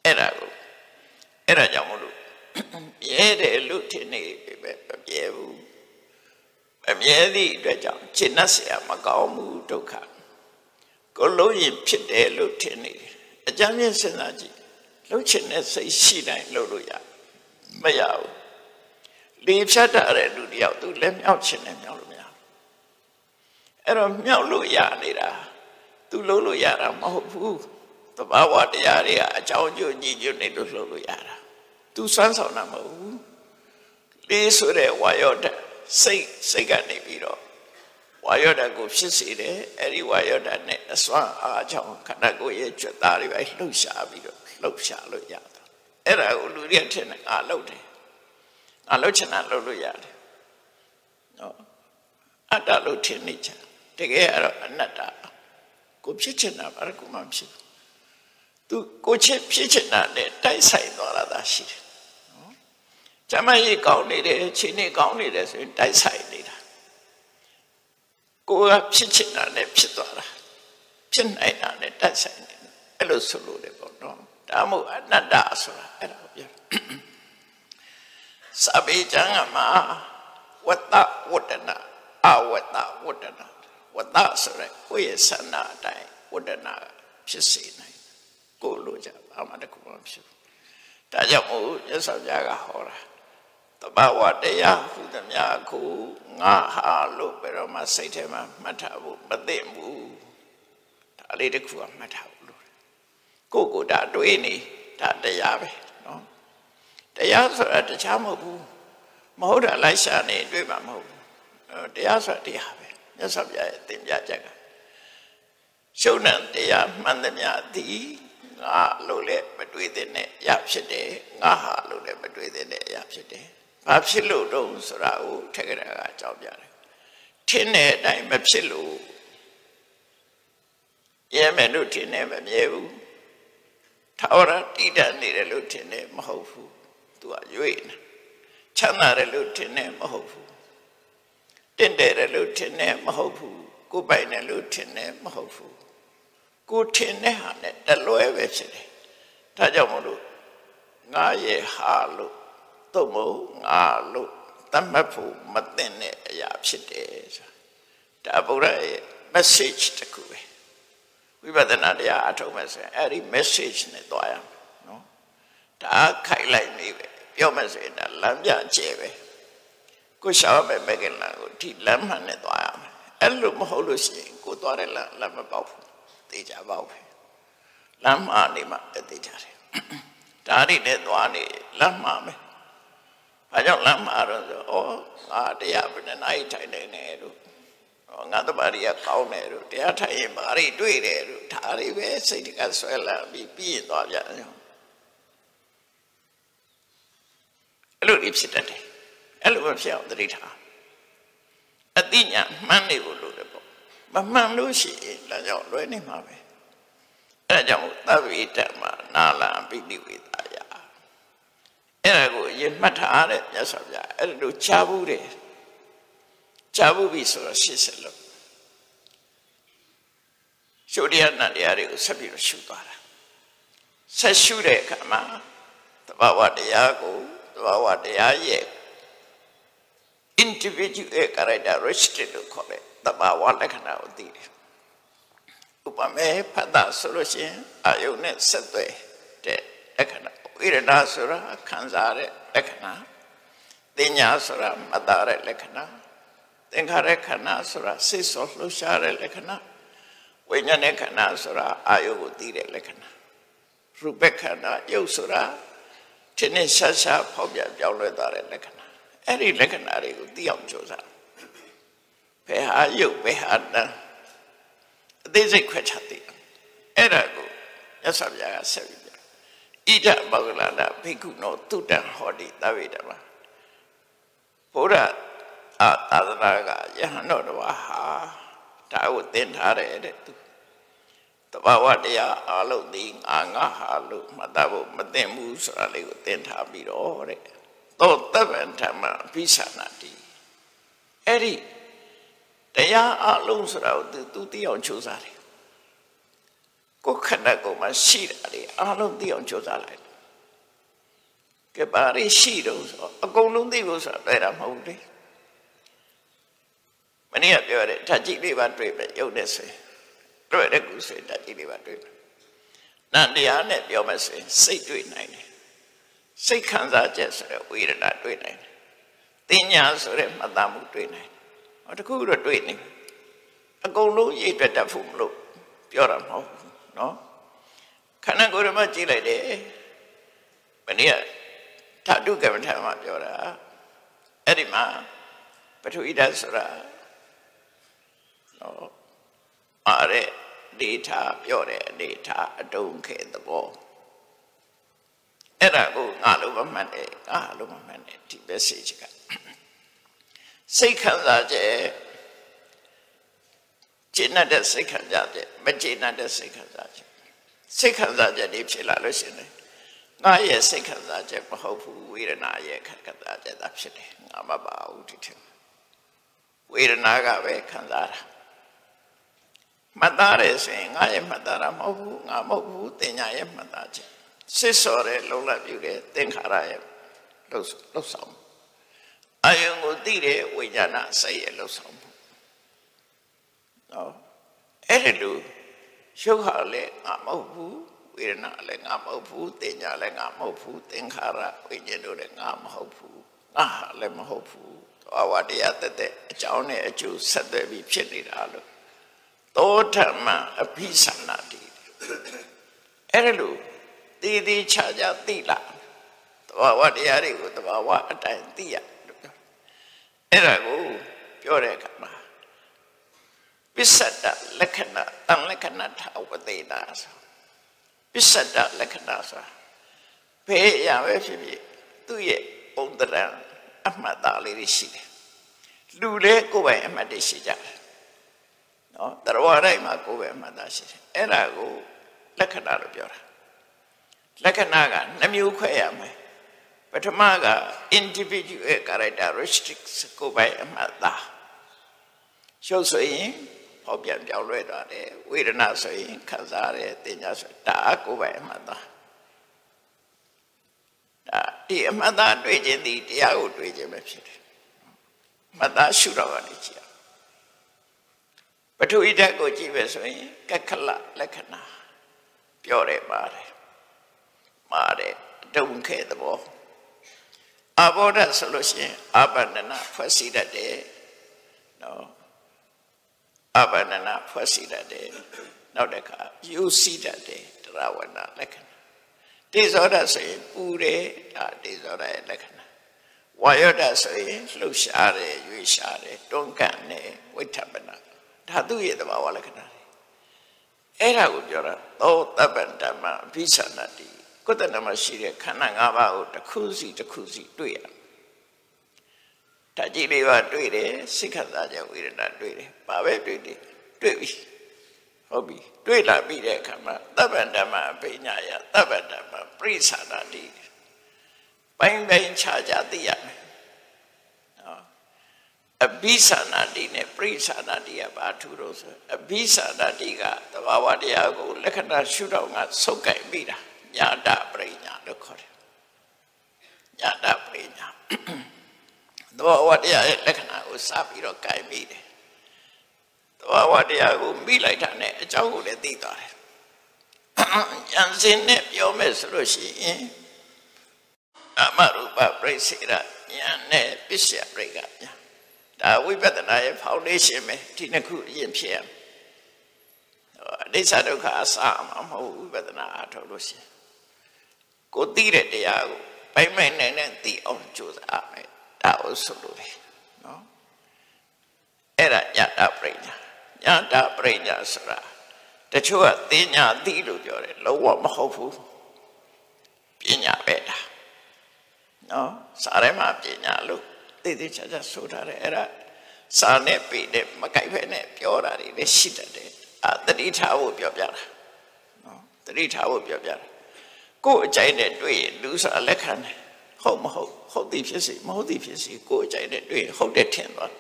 အဲ့ဒါကိုအဲ့ဒါကြောင့်မလို့မြဲတယ်လို့ထင်နေပဲမမြဲဘူးမမြဲသည့်အတွက်ကြောင့်ရှင်းနှက်เสียမကောင်းဘူးဒုက္ခကိုလုံးရင်ဖြစ်တယ်လို့ထင်နေတယ်အကြမ်းမြင့်စဉ်းစားကြည့် လှုပ်ချင်တဲ့စိတ်ရှိတိုင်းလှုပ်လို့ရမရဘူးလေဖြတ်တာတဲ့လူတယောက်သူလက်မြောက်ချင်တယ်မြောက်လို့မရအဲ့တော့မြောက်လို့ရနေတာသူလှုပ်လို့ရတာမဟုတ်ဘူးတဘာဝတရားတွေကအကြောင်းကျိုးညီညွတ်နေလို့လှုပ်လို့ရတာသူစွမ်းဆောင်တာမဟုတ်ဘူးလေးဆိုတဲ့ဝါယောတစိတ်စိတ်ကနေပြီးတော့ဝါယောဓာတ်ကိုဖြစ်စေတယ်အဲ့ဒီဝါယောဓာတ်နဲ့အစွမ်းအားကြောင့်ခန္ဓာကိုယ်ရဲ့ကြွသားတွေပဲလှုပ်ရှားပြီးတော့ လှုပ်ရှားလို့ရတယ်အဲ့ဒါကိုလူတွေထင်တယ်ငါလှုပ်တယ်ငါလှုပ်ချင်တာလှုပ်လို့ရတယ်နော်အတ္တလို့ထင်နေချင်တကယ်ကတော့အနတ္တကိုဖြစ်ချင်တာဘာကူမှဖြစ်ဘူးသူကိုချစ်ဖြစ်ချင်တာနဲ့တိုက်ဆိုင်သွားတာသာရှိတယ်နော်ကျမကြီးကောင်းနေတယ်ချိန်နေကောင်းနေတယ်ဆိုရင်တိုက်ဆိုင်နေတာကိုကဖြစ်ချင်တာနဲ့ဖြစ်သွားတာဖြစ်နိုင်တာနဲ့တိုက်ဆိုင်နေအဲ့လိုဆိုလို့တယ်ပေါ့နော် ဒါမို့အနတ္တဆိုတာအဲ့ဒါကိုပြောစဘေးကျမ်းကမှာဝတ္တဝတ္တနာအဝတ္တဝတ္တနာဝတ္တဆိုရဲကိုယ့်ရဲ့ဆန္ဒအတိုင်းဝတ္တနာဖြစ်စေနိုင်ကိုလိုချဘာမှတခုမှဖြစ်ဘူးဒါကြောင့်မို့ရသော်ပြကဟောတာတဘာဝတရားဟူသမျှကိုငါဟာလို့ဘယ်တော့မှစိတ်ထဲမှာမှတ်ထားဖို့မသိဘူးဒါလေးတခုကမှတ်ထားဖို့လို့ ကိုကိုဒါတွေးနေဒါတရားပဲနော်တရားဆိုတာတခြားမဟုတ်ဘူးမဟုတ်တာလိုက်ရှာနေတွေးမှာမဟုတ်ဘူးတရားဆိုတာတရားပဲမြတ်စွာဘုရားရဲ့သင်ပြချက်ကရှုံးတဲ့တရားမှန်သမျှသည်ငါလို့လည်းမတွေးတဲ့အရာဖြစ်တယ်ငါဟာလို့လည်းမတွေးတဲ့အရာဖြစ်တယ်ဘာဖြစ်လို့တုံးဆိုတာကိုထက်ကရာကအကြောင်းပြတယ်ထင်းတဲ့အတိုင်းမဖြစ်လို့ရဲမယ်လို့ထင်တယ်မမြဲဘူး ထာဝရတည်တတ်နေတယ်လို့ထင်တယ်မဟုတ်ဘူးသူကရွေ့နေချမ်းသာတယ်လို့ထင်တယ်မဟုတ်ဘူးတင့်တယ်လို့ထင်တယ်မဟုတ်ဘူးကိုပိုင်တယ်လို့ထင်တယ်မဟုတ်ဘူးကိုထင်တဲ့ဟာနဲ့တလွဲပဲဖြစ်တယ်ဒါကြောင့်မလို့ငါရဲ့ဟာလို့သို့မဟုတ်ငါလို့တတ်မှတ်ဖို့မသိတဲ့အရာဖြစ်တယ်ဆိုတာဒါဗုဒ္ဓရဲ့ message တခုပဲ ဝိပဿနာတရားအထုတ်မဲ့ဆိုရင်အဲ့ဒီ message နဲ့တွားရမယ်နော်ဒါခိုက်လိုက်နေပဲပြောမဲ့ဆိုရင်ဒါလမ်းပြကျဲပဲကိုရှာမဲ့မကင်လာကိုဒီလမ်းမှန်နဲ့တွားရမယ်အဲ့လိုမဟုတ်လို့ရှိရင်ကိုတွားတဲ့လမ်းလမ်းမပေါက်ဘူးသိကြပေါက်ပဲလမ်းမှနေမှသိကြတယ်ဒါတွေနဲ့တွားနေလမ်းမှမယ်ဘာကြောင့်လမ်းမှတော့ဆိုဩငါတရားဘယ်နှနိုင်ထိုင်နေနေလို့ ငါတပါးရီကကောင်းတယ်လို့တရားထိုင်ရင်ဘာတွေတွေ့တယ်လို့ဒါတွေပဲစိတ်ကဆွဲလာပြီးပြီးရင်သွားပြန်တယ်အဲ့လိုဒီဖြစ်တတ်တယ်အဲ့လိုမဖြစ်အောင်သတိထားအတိညာမှန်းနေဖို့လိုတယ်ပေါ့မမှန်လို့ရှိရင်လည်းကြောင့်လွယ်နေမှာပဲအဲ့ဒါကြောင့်သဗ္ဗေတ္တမနာလံပိဋိဝေသာယအဲ့ဒါကိုရင်မှတ်ထားတဲ့မြတ်စွာဘုရားအဲ့လိုချဘူးတယ် ချဘူးပြီဆိုတော့ရှစ်ဆက်လို့ရှုတရားနတ်တရားတွေကိုဆက်ပြီးတော့ရှုသွားတာဆက်ရှုတဲ့အခါမှာတဘာဝတရားကိုတဘာဝတရားရဲ့ individual characteristic လို့ခေါ်တဲ့တဘာဝလက္ခဏာကိုသိတယ်ဥပမာဖတ်တာဆိုလို့ရှိရင်အာယုနဲ့ဆက်သွယ်တဲ့လက္ခဏာဝိရဏဆိုတာခံစားတဲ့လက္ခဏာတင်ညာဆိုတာမသားတဲ့လက္ခဏာ သင်္ခါရခန္ဓာဆိုတာစိတ်ဆောလှူရှားတဲ့လက္ခဏာဝိညာဉ်နဲ့ခန္ဓာဆိုတာအာယုကိုသိတဲ့လက္ခဏာရူပခန္ဓာယုတ်ဆိုတာထင်းထင်းရှားရှားဖောက်ပြပြောင်းလဲသွားတဲ့လက္ခဏာအဲ့ဒီလက္ခဏာတွေကိုသိအောင်ကြိုးစားဘယ်ဟာယုတ်ဘယ်ဟာတန်အသေးစိတ်ခွဲခြားသိအဲ့ဒါကိုရသဗျာကဆက်ပြီးပြဣဒမောဂလနာဘိက္ခုနောတုတံဟောတိသဗ္ဗေတမဘုရား အာသာသနာကယဟန်တော်တော်ဟာဒါကိုသင်ထားတယ်တဲ့သူတဘာဝတရားအလုံးဒီငါငါဟာလို့မှတ်သားဖို့မသိဘူးဆိုတာလေးကိုသင်ထားပြီးတော့တဲ့သောတပ္ပံဓမ္မပိသနာတိအဲ့ဒီတရားအလုံးဆိုတာကိုသူသူသိအောင်ကြိုးစားတယ်ကိုယ်ခန္ဓာကိုယ်မှာရှိတာတွေအလုံးသိအောင်ကြိုးစားလိုက်ကဲပါရီရှိတော့ဆိုအကုန်လုံးသိဖို့ဆိုတာတွေ့တာမဟုတ်ဘူး မနေ့ကပြောတယ်ဓာတ်ကြီးလေးပါတွေ့ပဲရုပ်နဲ့ဆိုရင်တွေ့တဲ့ကုဆိုရင်ဓာတ်ကြီးလေးပါတွေ့ပဲနန္တရားနဲ့ပြောမယ်ဆိုရင်စိတ်တွေ့နိုင်တယ်စိတ်ခံစားချက်ဆိုတဲ့ဝေဒနာတွေ့နိုင်တယ်တင်ညာဆိုတဲ့မှတ်သားမှုတွေ့နိုင်တယ်ဟောတခုတော့တွေ့နေအကုန်လုံးရိပ်ပြတ်တတ်ဖို့မလို့ပြောတာမဟုတ်ဘူးเนาะခန္ဓာကိုယ်ရမကြည့်လိုက်တယ်မနေ့ကဓာတုကမ္မထာမှာပြောတာအဲ့ဒီမှာပထဝီဓာတ်ဆိုတာ နော်အားတဲ့ဒေတာပြောတဲ့ဒေတာအတုံးခဲသဘောအဲ့ဒါကိုငါလိုမမှန်တယ်ငါလိုမမှန်တယ်ဒီ message ကစိတ်ခံစားချက်ကျင့်တဲ့စိတ်ခံစားချက်မကျင့်တဲ့စိတ်ခံစားချက်စိတ်ခံစားချက်တွေဖြစ်လာလို့ရှိရင်ငါရဲ့စိတ်ခံစားချက်မဟုတ်ဘူးဝေဒနာရဲ့ခံစားချက်သာဖြစ်တယ်ငါမပါဘူးဒီထင်ဝေဒနာကပဲခံစားတာ မှတ်သားတယ်ဆိုရင်ငါရဲ့မှတ်သားတာမဟုတ်ဘူးငါမဟုတ်ဘူးတင်ညာရဲ့မှတ်သားချက်စစ်စော်တဲ့လုံလပ်ပြုတဲ့သင်္ခါရရဲ့လှုပ်လှုပ်ဆောင်အယုံကိုသိတဲ့ဝိညာဏစိတ်ရဲ့လှုပ်ဆောင်မှုနော်အဲ့ဒီလိုရှုပ်ဟာလည်းငါမဟုတ်ဘူးဝေဒနာလည်းငါမဟုတ်ဘူးတင်ညာလည်းငါမဟုတ်ဘူးသင်္ခါရဝိညာဉ်တို့လည်းငါမဟုတ်ဘူးငါလည်းမဟုတ်ဘူးအဝတရားတက်တဲ့အကြောင်းနဲ့အကျိုးဆက်သွယ်ပြီးဖြစ်နေတာလို့ သောဓမ္မအဘိသနာတိအဲ့အဲ့ဒါလို့တည်တည်ချာချာသိလာတဘာဝတရားတွေကိုတဘာဝအတိုင်းသိရလို့ပြောအဲ့ဒါကိုပြောတဲ့အခါမှာပစ္စတလက္ခဏာတန်လက္ခဏာထဝသေနာဆိုပစ္စတလက္ခဏာဆိုဘယ်အရာပဲဖြစ်ဖြစ်သူ့ရဲ့ပုံတရံအမှတ်သားလေးတွေရှိတယ်လူလေကိုယ်ပိုင်အမှတ်တွေရှိကြတယ် နော်တရားတိုင်းမှာကိုယ်ပိုင်အမှတ်သားရှိတယ်အဲ့ဒါကိုလက္ခဏာလို့ပြောတာလက္ခဏာကနှမျိုးခွဲရမယ်ပထမက individual characteristics ကိုယ်ပိုင်အမှတ်သားရှုပ်ဆိုရင်ဟောပြန်ပြောင်းလဲသွားတယ်ဝေဒနာဆိုရင်ခံစားရတယ်တင်ညာဆိုဒါအကိုယ်ပိုင်အမှတ်သားဒါဒီအမှတ်သားတွေ့ခြင်းဒီတရားကိုတွေ့ခြင်းပဲဖြစ်တယ်မှတ်သားရှုတော့ကနေကြည့်အောင် ပထဝီဓာတ်ကိုကြည့်ပဲဆိုရင်ကက္ခလလက္ခဏာပြောတယ်ပါတယ်မာတယ်ဒုံခဲသဘောအဘောဓဆိုလို့ရှိရင်အပန္နနာဖွဲ့စည်းတတ်တယ်နော်အပန္နနာဖွဲ့စည်းတတ်တယ်နောက်တစ်ခါယူစည်းတတ်တယ်တရားဝနာလက္ခဏာတေဇောဓဆိုရင်ပူတယ်ဒါတေဇောဓရဲ့လက္ခဏာဝါယောဓဆိုရင်လှုပ်ရှားတယ်ရွေ့ရှားတယ်တွန်းကန်တယ်ဝိဋ္ဌပနာ ဒါသူ့ရဲ့သဘာဝလက္ခဏာတွေအဲ့ဒါကိုပြောတာသောတပ္ပန္တမအဘိသနာတိကိုယ်တဏ္ဍမှာရှိတဲ့ခန္ဓာ၅ပါးကိုတစ်ခုစီတစ်ခုစီတွေ့ရဓာတ်ကြီးလေးပါတွေ့တယ်စိတ်ခန္ဓာကြောင့်ဝေဒနာတွေ့တယ်ဘာပဲတွေ့တယ်တွေ့ပြီဟုတ်ပြီတွေ့လာပြီးတဲ့အခါမှာတပ္ပန္တမအပိညာယတပ္ပန္တမပရိသနာတိပိုင်းပိုင်းခြားခြားသိရမယ်နော် အဘိသနာတိနဲ့ပရိသနာတိကဘာထူလို့ဆိုအဘိသနာတိကသဘာဝတရားကိုလက္ခဏာရှုတော့ကစုပ်ကင်ပြီးတာညာတပရိညာလို့ခေါ်တယ်ညာတပရိညာသဘာဝတရားရဲ့လက္ခဏာကိုစပြီးတော့ကင်ပြီးတယ်သဘာဝတရားကိုမိလိုက်တာနဲ့အကြောင်းကိုလည်းသိသွားတယ်ဉာဏ်စင်နဲ့ပြောမယ်ဆိုလို့ရှိရင်အမရူပပြိစေရဉာဏ်နဲ့ပစ္စယပြိကညာ ဒါဝိပဿနာရဲ့ foundation ပဲဒီနှစ်ခုအရင်ဖြစ်ရမယ်အနိစ္စဒုက္ခအစမှာမဟုတ်ဝိပဿနာအထောက်လို့ရှိရင်ကိုသိတဲ့တရားကိုပိုင်ပိုင်နိုင်နိုင်သိအောင်ကြိုးစားမယ်ဒါကိုဆိုလို့လေနော်အဲ့ဒါညတာပရိညာညတာပရိညာဆိုတာတချို့ကသိညာသိလို့ပြောတယ်လုံးဝမဟုတ်ဘူးပညာပဲဒါနော်စာထဲမှာပညာလို့ သိသိချာချာဆိုထားတယ်အဲ့ဒါစာနဲ့ပေနဲ့မကြိုက်ဖဲနဲ့ပြောတာတွေလည်းရှိတတ်တယ်အာတတိထားဖို့ပြောပြတာနော်တတိထားဖို့ပြောပြတာကိုယ်အကြိုက်နဲ့တွေ့ရင်လူဆိုတာလက်ခံတယ်ဟုတ်မဟုတ်ဟုတ်သည်ဖြစ်စေမဟုတ်သည်ဖြစ်စေကိုယ်အကြိုက်နဲ့တွေ့ရင်ဟုတ်တယ်ထင်သွား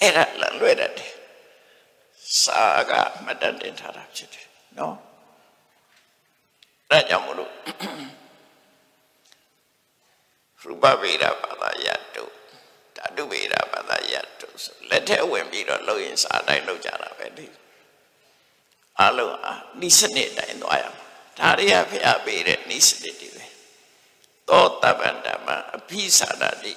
အဲ့ဒါလလွဲတတ်တယ်စာကမတတ်တင်ထားတာဖြစ်တယ်နော်ဒါကြောင့်မလို့ရူပဗေဒဘာသာယတု ဓာတုဗေဒဘာသာယတုဆိုလက်ထက်ဝင်ပြီးတော့လုံရင်စာတိုင်းလုံကြတာပဲဒီအလုံးအားဤစနစ်တိုင်းသွားရမှာဒါတွေကဖျားပေးတဲ့ဤစနစ်တွေပဲသောတပ္ပန္တမအဘိသနာတိ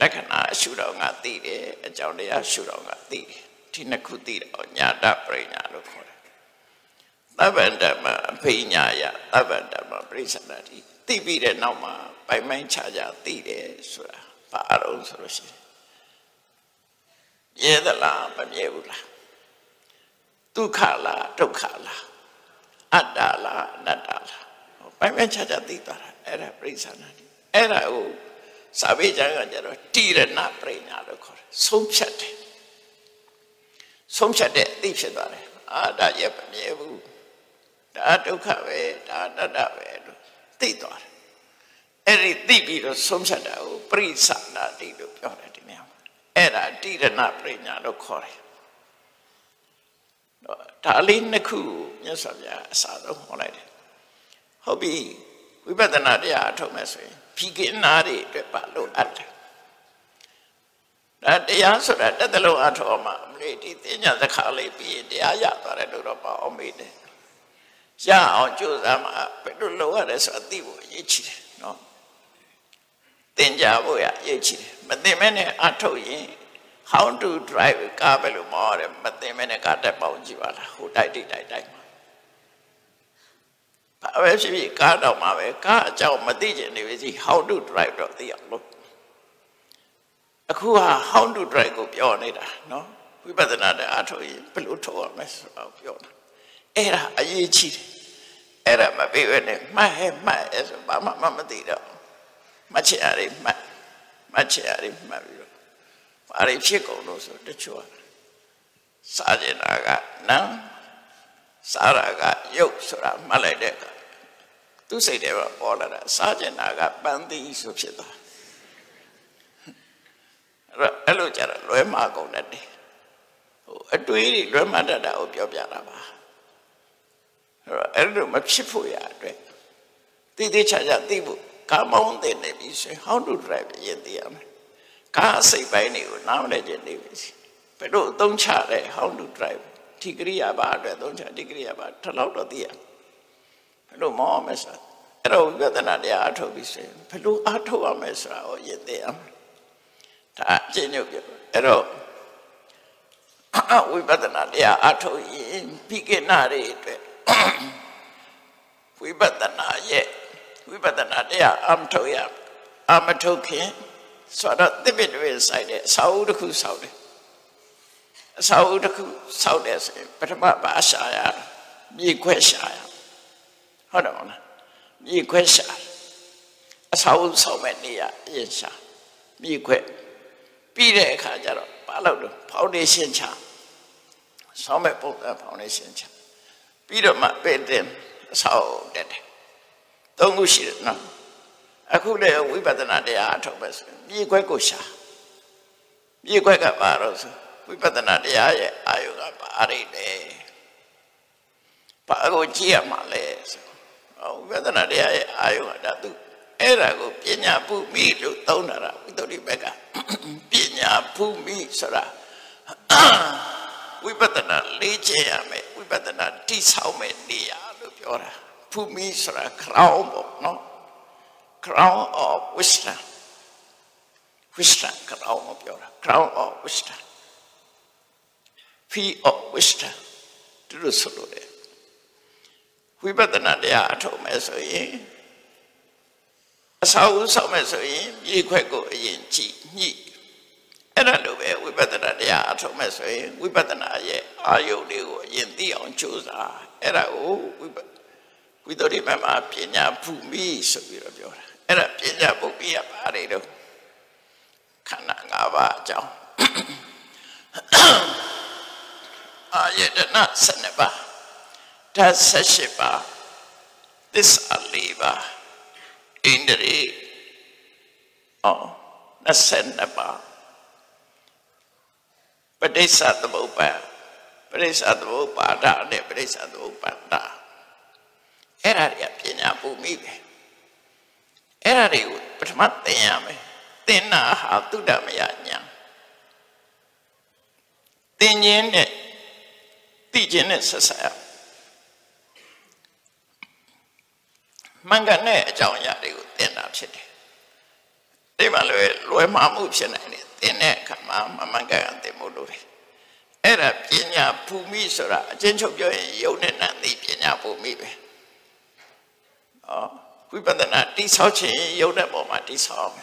လက္ခဏာရှုတော်ငါသိတယ်အကြောင်းတရားရှုတော်ငါသိတယ်ဒီနှစ်ခုသိတော့ညာတပရိညာလို့ခေါ်တယ်တပ္ပန္တမအဘိညာယတပ္ပန္တမပရိသနာတိသိပြီးတဲ့နောက်မှာပိုင်ပိုင်ခြားခြားသိတယ်ဆိုတာဘာလို့ဆိုလို့ရှိရင် မြဲသလားမမြဲဘူးလားဒုက္ခလားဒုက္ခလားအတ္တလားအနတ္တလားပိုင်ပိုင်ခြားခြားသိသွားတာအဲ့ဒါပြိဿနာတိအဲ့ဒါကိုစာပေကျမ်းကကျတော့တိရဏပရိညာလို့ခေါ်တယ်ဆုံးဖြတ်တယ်ဆုံးဖြတ်တဲ့အသိဖြစ်သွားတယ်အာဒါရဲ့မမြဲဘူးဒါဒုက္ခပဲဒါအနတ္တပဲလို့သိသွားတယ်အဲ့ဒီသိပြီးတော့ဆုံးဖြတ်တာကိုပရိသနာတိလို့ပြောတယ်ဒီနေရာမှာ အဲ့ဒါတိရဏပရိညာလို့ခေါ်တယ်ဒါလေးနှစ်ခုမြတ်စွာဘုရားအစာဆုံးဟောလိုက်တယ်ဟုတ်ပြီဝိပဿနာတရားအထုတ်မဲ့ဆိုရင်ဖြီကင်းနာတွေအတွက်ပါလို့အပ်တယ်ဒါတရားဆိုတာတက်တလုံးအထောမှာမလေးဒီသိညာသခါလေးပြီးရင်တရားရသွားတယ်လို့တော့ပါအောင်မေးတယ်ရအောင်ကြိုးစားမှာဘယ်လိုလုပ်ရတယ်ဆိုတာသိဖို့အရေးကြီးတယ်နော် သင်ကြဖို့ရအရေးကြီးတယ်မသိမဲနဲ့အထုတ်ရင် how to drive ကားပဲလို့မောတယ်မသိမဲနဲ့ကားတက်ပေါင်းကြည့်ပါလားဟိုတိုက်တိတိုက်တိုက်မှာဘာပဲဖြစ်ဖြစ်ကားတော့မှာပဲကားအကြောင်းမသိချင်နေပြီစီ how to drive တော့သိအောင်လို့အခုဟာ how to drive ကိုပြောနေတာနော်ဝိပဿနာတဲ့အားထုတ်ရင်ဘယ်လိုထုတ်ရမလဲဆိုတော့ပြောတာအဲ့ဒါအရေးကြီးတယ်အဲ့ဒါမပြီးဘဲနဲ့မှတ်ဟဲ့မှတ်အဲ့ဆိုဘာမှမသိတော့ မှတ်ချင်ရတယ်မှတ်မှတ်ချင်ရတယ်မှတ်ပြီးတော့ဘာတွေဖြစ်ကုန်လို့ဆိုတချို့စားကျင်တာကနံစားရကရုပ်ဆိုတာမှတ်လိုက်တဲ့အခါသူစိတ်ထဲမှာပေါ်လာတာစားကျင်တာကပန်းသီးဆိုဖြစ်သွားအဲ့တော့အဲ့လိုကြတော့လွဲမှာကုန်တတ်တယ်ဟိုအတွေးတွေလွဲမှာတတ်တာကိုပြောပြတာပါအဲ့တော့အဲ့လိုမဖြစ်ဖို့ရအတွက်တိတိကျကျသိဖို့ ကာမောင်းတဲ့နေပြီဆိုရင် how to drive ရင်သိရမယ်ကားစိတ်ပိုင်းတွေကိုနားမလည်ခြင်းနေပြီဘယ်လိုအသုံးချလဲ how to drive ဒီကရိယာပါအတွက်သုံးချဒီကရိယာပါထလောက်တော့သိရဘယ်လိုမောင်းမလဲအဲ့တော့ဝိပဿနာတရားအထုတ်ပြီးဆိုရင်ဘယ်လိုအထုတ်ရမလဲဆိုတာကိုရင်သိရမယ်ဒါအကျဉ်းချုပ်ပြအဲ့တော့ဝိပဿနာတရားအထုတ်ရင်ပိကိနာတွေအတွက်ဝိပဿနာရဲ့ ဝိပဿနာတရားအမထုတ်ရအမထုတ်ခင်ဆိုတော့တိပိတွေဆိုင်တဲ့အစာအုပ်တစ်ခုဆောက်တယ်အစာအုပ်တစ်ခုဆောက်တယ်ဆိုရင်ပထမဘာရှာရမြေခွဲရှာရဟုတ်တယ်မလားမြေခွဲရှာအစာအုပ်ဆောက်မဲ့နေရအရင်ရှာမြေခွဲပြီးတဲ့အခါကျတော့ဘာလို့လဲဖောင်ဒေးရှင်းချဆောင်းမဲ့ပုံစံဖောင်ဒေးရှင်းချပြီးတော့မှပဲတင်အဆောက်တက်တယ် သုံးခုရှိတယ်နော်အခုလည်းဝိပဿနာတရားအထုတ်ပဲဆိုမြေခွဲကိုရှာမြေခွဲကဘာလို့ဆိုဝိပဿနာတရားရဲ့အာယုကဘာရိလဲဘာကိုကြည့်ရမှာလဲဆိုဝိပဿနာတရားရဲ့အာယုကဒါသူအဲ့ဒါကိုပညာပုမိလို့သုံးတာဝိသုဒ္ဓိဘက်ကပညာပုမိဆိုတာဝိပဿနာလေ့ကျင့်ရမယ်ဝိပဿနာတိဆောက်မယ်နေရာလို့ပြောတာ ပုမိဆိုတာ crown ပေါ့နော် crown of wisdom wisdom crown ကိုပြောတာ crown of wisdom fee of wisdom သူတို့ဆိုလို့တယ်ဝိပဿနာတရားအထုတ်မယ်ဆိုရင်အစာအုပ်ဆောက်မယ်ဆိုရင်မြေခွက်ကိုအရင်ကြည့်ညှိအဲ့ဒါလိုပဲဝိပဿနာတရားအထုတ်မယ်ဆိုရင်ဝိပဿနာရဲ့အာယုန်တွေကိုအရင်သိအောင်ကြိုးစားအဲ့ဒါကိုဝိပ ဝိသုဒ္ဓိမမပညာဖူမိဆိုပြီးတော့ပြောတာအဲ့ဒါပညာပုပ္ပိယပါတွေတော့ခန္ဓာ၅ပါးအကြောင်းအာယတနာ7ပါးဓာတ်78ပါးသစ္စာ4ပါးဣန္ဒြေအော်22ပါးပဋိစ္စသမုပ္ပါပဋိစ္စသမုပ္ပါဒနဲ့ပဋိစ္စသမုပ္ပါဒ အဲ့ဒါတွေကပညာပူမိပဲအဲ့ဒါတွေကိုပထမသင်ရမယ်သင်တာဟာသုဒ္ဓမယညာသင်ခြင်းနဲ့သိခြင်းနဲ့ဆက်ဆက်ရမှန်ကန်တဲ့အကြောင်းအရာတွေကိုသင်တာဖြစ်တယ်ဒီမှာလွယ်လွယ်မှားမှုဖြစ်နိုင်တယ်သင်တဲ့အခါမှာမမှန်ကန်သင်ဖို့လိုတယ်အဲ့ဒါပညာဖူမိဆိုတာအချင်းချုပ်ပြောရင်ယုံနဲ့နံသိပညာဖူမိပဲဩ ဝိပဿနာတိဆောက်ခြင်းယုံတဲ့ပုံမှာတိဆောက်အောင်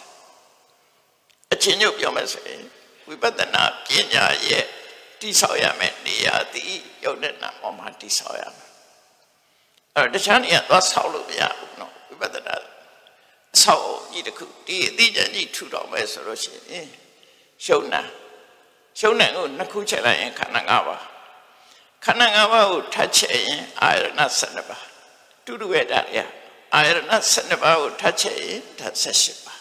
အချင်းချုပ်ပြောမယ်ဆိုရင်ဝိပဿနာပညာရဲ့တိဆောက်ရမယ်နေရာသည်ယုံနဲ့နံပုံမှာတိဆောက်ရမယ်အဲ့တော့တခြားနေရာသွားဆောက်လို့မရဘူးနော်ဝိပဿနာဆောက်ကြီးတစ်ခုဒီအသိဉာဏ်ကြီးထူတော်မယ်ဆိုလို့ရှိရင်ရှုံနာရှုံနာကိုနှစ်ခုချက်လိုက်ရင်ခန္ဓာ၅ပါးခန္ဓာ၅ပါးကိုထပ်ချက်ရင်အာရဏ12ပါးတူတူရဲ့ဒါရ အာရဏ12ပါးကိုထပ်ချက်ရင်ဒါ18ပါး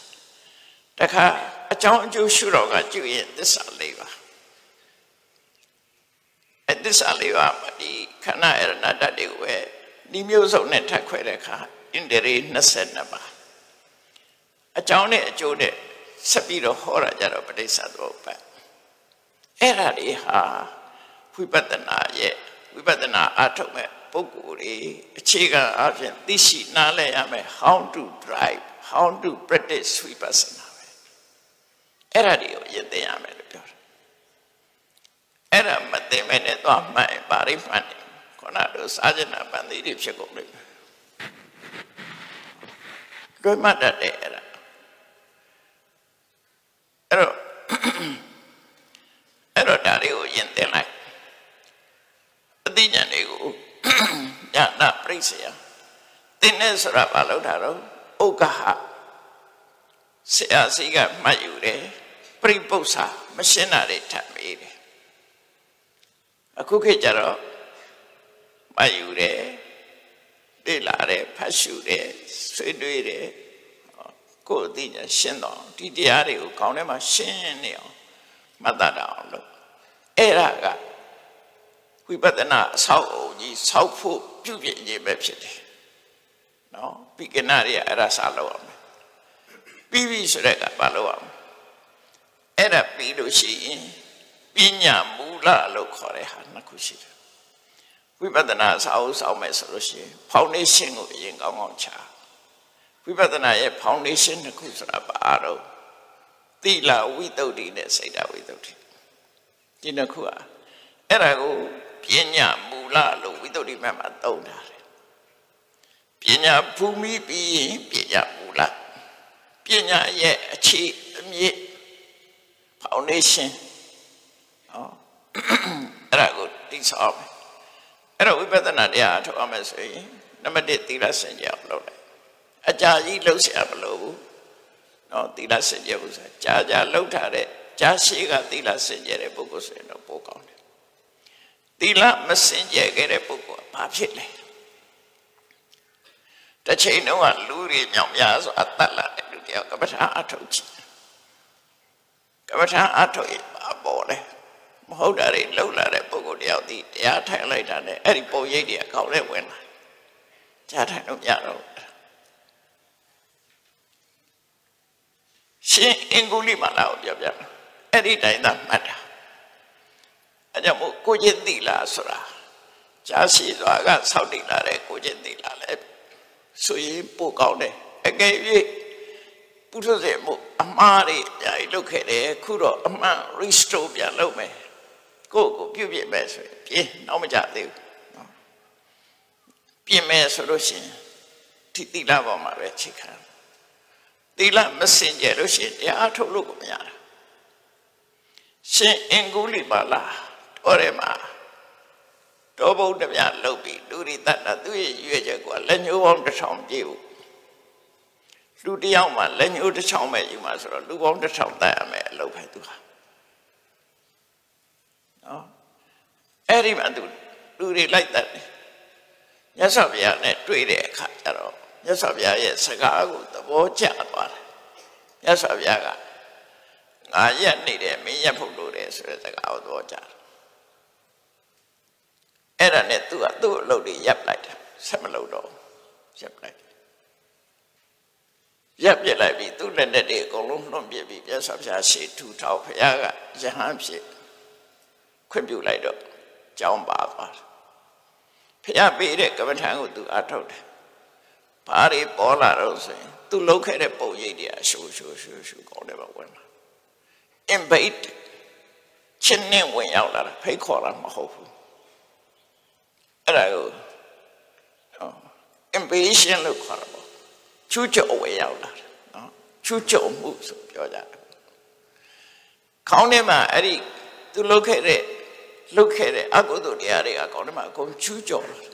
တခါအကြောင်းအကျိုးရှုတော်ကကြည့်ရင်သစ္စာ၄ပါးအဲသစ္စာ၄ပါးဒီခန္ဓာအာရဏတတ်တွေကိုပဲဒီမျိုးစုံနဲ့ထပ်ခွဲတဲ့အခါဣန္ဒြေ22ပါးအကြောင်းနဲ့အကျိုးနဲ့ဆက်ပြီးတော့ဟောတာကြတော့ပဋိစ္စသမုပ္ပါအဲ့ဒါတွေဟာဝိပဿနာရဲ့ဝိပဿနာအထုတ်မဲ့ ပုဂ္ဂိုလ်တွေအခြေခံအဖြစ်သိရှိနားလည်ရမယ် how to drive how to practice ဝိပဿနာပဲအဲ့ဒါတွေကိုရည်သိရမယ်လို့ပြောတာအဲ့ဒါမသိမဲ့နဲ့သွားမှန်ပါရိမှန်တယ်ခုနတို့စာကျင်နာပန်သီတွေဖြစ်ကုန်လိမ့်မယ်လွှဲမှတ်တတ်တယ်အဲ့ဒါအဲ့တော့အဲ့တော့ဒါတွေကိုယင်တင်လိုက်အသိဉာဏ်တွေကို ညာနာပြိစ္ဆယတင်းနေဆိုတာဘာလို့တာတော့ဥက္ကဟဆရာစီကမှတ်ယူတယ်ပြိပု္ပ္ပာမရှင်းတာတွေထပ်မေးတယ်အခုခေတ်ကျတော့မှတ်ယူတယ်လေ့လာတယ်ဖတ်ရှုတယ်ဆွေးနွေးတယ်ကိုယ်အသိဉာဏ်ရှင်းတော့ဒီတရားတွေကိုခေါင်းထဲမှာရှင်းနေအောင်မှတ်တတ်အောင်လုပ်အဲ့ဒါက ဝိပဿနာအဆောက်အုံကြီးဆောက်ဖို့ပြုပြင်ခြင်းပဲဖြစ်တယ်နော်ပိကနာရီအဲ့ဒါစားလို့အောင်ပြီးပြီဆိုတဲ့ကဘာလို့အောင်အဲ့ဒါပြီးလို့ရှိရင်ပညာမူလလို့ခေါ်တဲ့ဟာနှစ်ခုရှိတယ်ဝိပဿနာစာအုပ်ဆောင်မယ်ဆိုလို့ရှိရင် foundation ကိုအရင်ကောင်းကောင်းချဝိပဿနာရဲ့ foundation တစ်ခုဆိုတာဘာတော့သီလဝိတ္တုဒ္ဓိနဲ့စိတ်ဓာဝိတ္တုဒ္ဓိဒီနှစ်ခုอ่ะ အဲ့ဒါကိုပညာမူလလို့ဝိတ္တုဒ္ဓိမှာသုံးထားတယ်ပညာဘူမိပြီးရင်ပညာမူလပညာရဲ့အခြေအမြစ် foundation ဟောအဲ့ဒါကိုတိဆောက်မယ်အဲ့တော့ဝိပဿနာတရားအထောက်အမယ်ဆိုရင်နံပါတ်1သီလစင်ကြအောင်လုပ်လိုက်အကြာကြီးလှုပ်ရှားမလို့ဘူးနော်သီလစင်ကြဘူးဆိုကြာကြာလှုပ်ထားတဲ့ကြာရှိကသီလစင်ကြတဲ့ပုဂ္ဂိုလ်ဆိုရင်တော့ပိုကောင်းတယ် သီလမစင်ကြခဲ့တဲ့ပုဂ္ဂိုလ်ကဘာဖြစ်လဲတစ်ချိန်တုန်းကလူတွေမြောင်များဆိုအတတ်လာတဲ့လူတယောက်ကပ္ပထာအထုတ်ကြည့်ကပ္ပထာအထုတ်ရင်ဘာပေါ်လဲမဟုတ်တာတွေလှုပ်လာတဲ့ပုဂ္ဂိုလ်တယောက်ဒီတရားထိုင်လိုက်တာနဲ့အဲ့ဒီပုံရိပ်တွေအကောက်နဲ့ဝင်လာကြားထိုင်လို့မရတော့ရှင်အင်္ဂုလိမလာကိုပြောပြအဲ့ဒီတိုင်းသာမှတ်တာ အဲ့ကြောင့်မို့ကိုချင်းတိလာဆိုတာကြားရှိစွာကဆောက်တည်လာတဲ့ကိုချင်းတိလာလဲဆိုရင်ပို့ကောင်းတယ်အကယ်၍ပုထုဇဉ်မှုအမှားတွေအများကြီးလုပ်ခဲ့တယ်ခုတော့အမှန် restore ပြန်လုပ်မယ်ကိုယ့်ကိုပြုတ်ပြမယ်ဆိုရင်ပြင်းတော့မကြသေးဘူးနော်ပြင်မယ်ဆိုလို့ရှိရင်ဒီတိလပေါ်မှာပဲချိန်ခံတိလမစင်ကြလို့ရှိရင်တရားထုတ်လို့ကိုမရတာရှင်အင်္ဂုလိပါလာ တော်ရဲမှာတောဘုဒ္ဓမြလုတ်ပြီးလူရိတ္တသူရဲ့ရွေးချက်ကိုလက်ညှိုးပေါင်းတစ်ထောင်ပြည့်ဘူးလူတယောက်မှလက်ညှိုးတစ်ချောင်းပဲယူမှာဆိုတော့လူပေါင်းတစ်ထောင်တတ်ရမယ်အလုပ်ပဲသူဟာနော်အဲ့ဒီမှာသူလူတွေလိုက်တတ်တယ်မြတ်စွာဘုရားနဲ့တွေ့တဲ့အခါကျတော့မြတ်စွာဘုရားရဲ့စကားကိုသဘောကျသွားတယ်မြတ်စွာဘုရားကငါရက်နေတယ်မင်းရက်ဖို့လို့တယ်ဆိုတဲ့စကားကိုသဘောကျတယ် အဲ့ဒါနဲ့သူကသူ့အလုပ်တွေရပ်လိုက်တယ်ဆက်မလုပ်တော့ရပ်လိုက်ရပ်ပြလိုက်ပြီသူ့လက်နဲ့တွေအကုန်လုံးနှုတ်ပြပြီမြတ်စွာဘုရားရှေ့ထူထောက်ဘုရားကယဟန်ဖြစ်ခွင့်ပြုလိုက်တော့ကြောင်းပါသွားတယ်ဘုရားပေးတဲ့ကမ္မထံကိုသူအထုတ်တယ်ဘာတွေပေါ်လာတော့ဆိုရင်သူလှုပ်ခဲ့တဲ့ပုံရိပ်တွေအရှူရှူရှူရှူကောင်းတယ်ပါဝင်လာ invade ချင်းနဲ့ဝင်ရောက်လာတာဖိတ်ခေါ်လာမဟုတ်ဘူး အဲ့ဒါကို invasion လို့ခေါ်တာပေါ့ချူးကျော်ဝင်ရောက်လာတယ်နော်ချူးကျော်မှုဆိုပြောကြတယ်ခေါင်းထဲမှာအဲ့ဒီသူလှုပ်ခဲ့တဲ့လှုပ်ခဲ့တဲ့အကုသိုလ်တရားတွေကခေါင်းထဲမှာအကုန်ချူးကျော်လာတယ်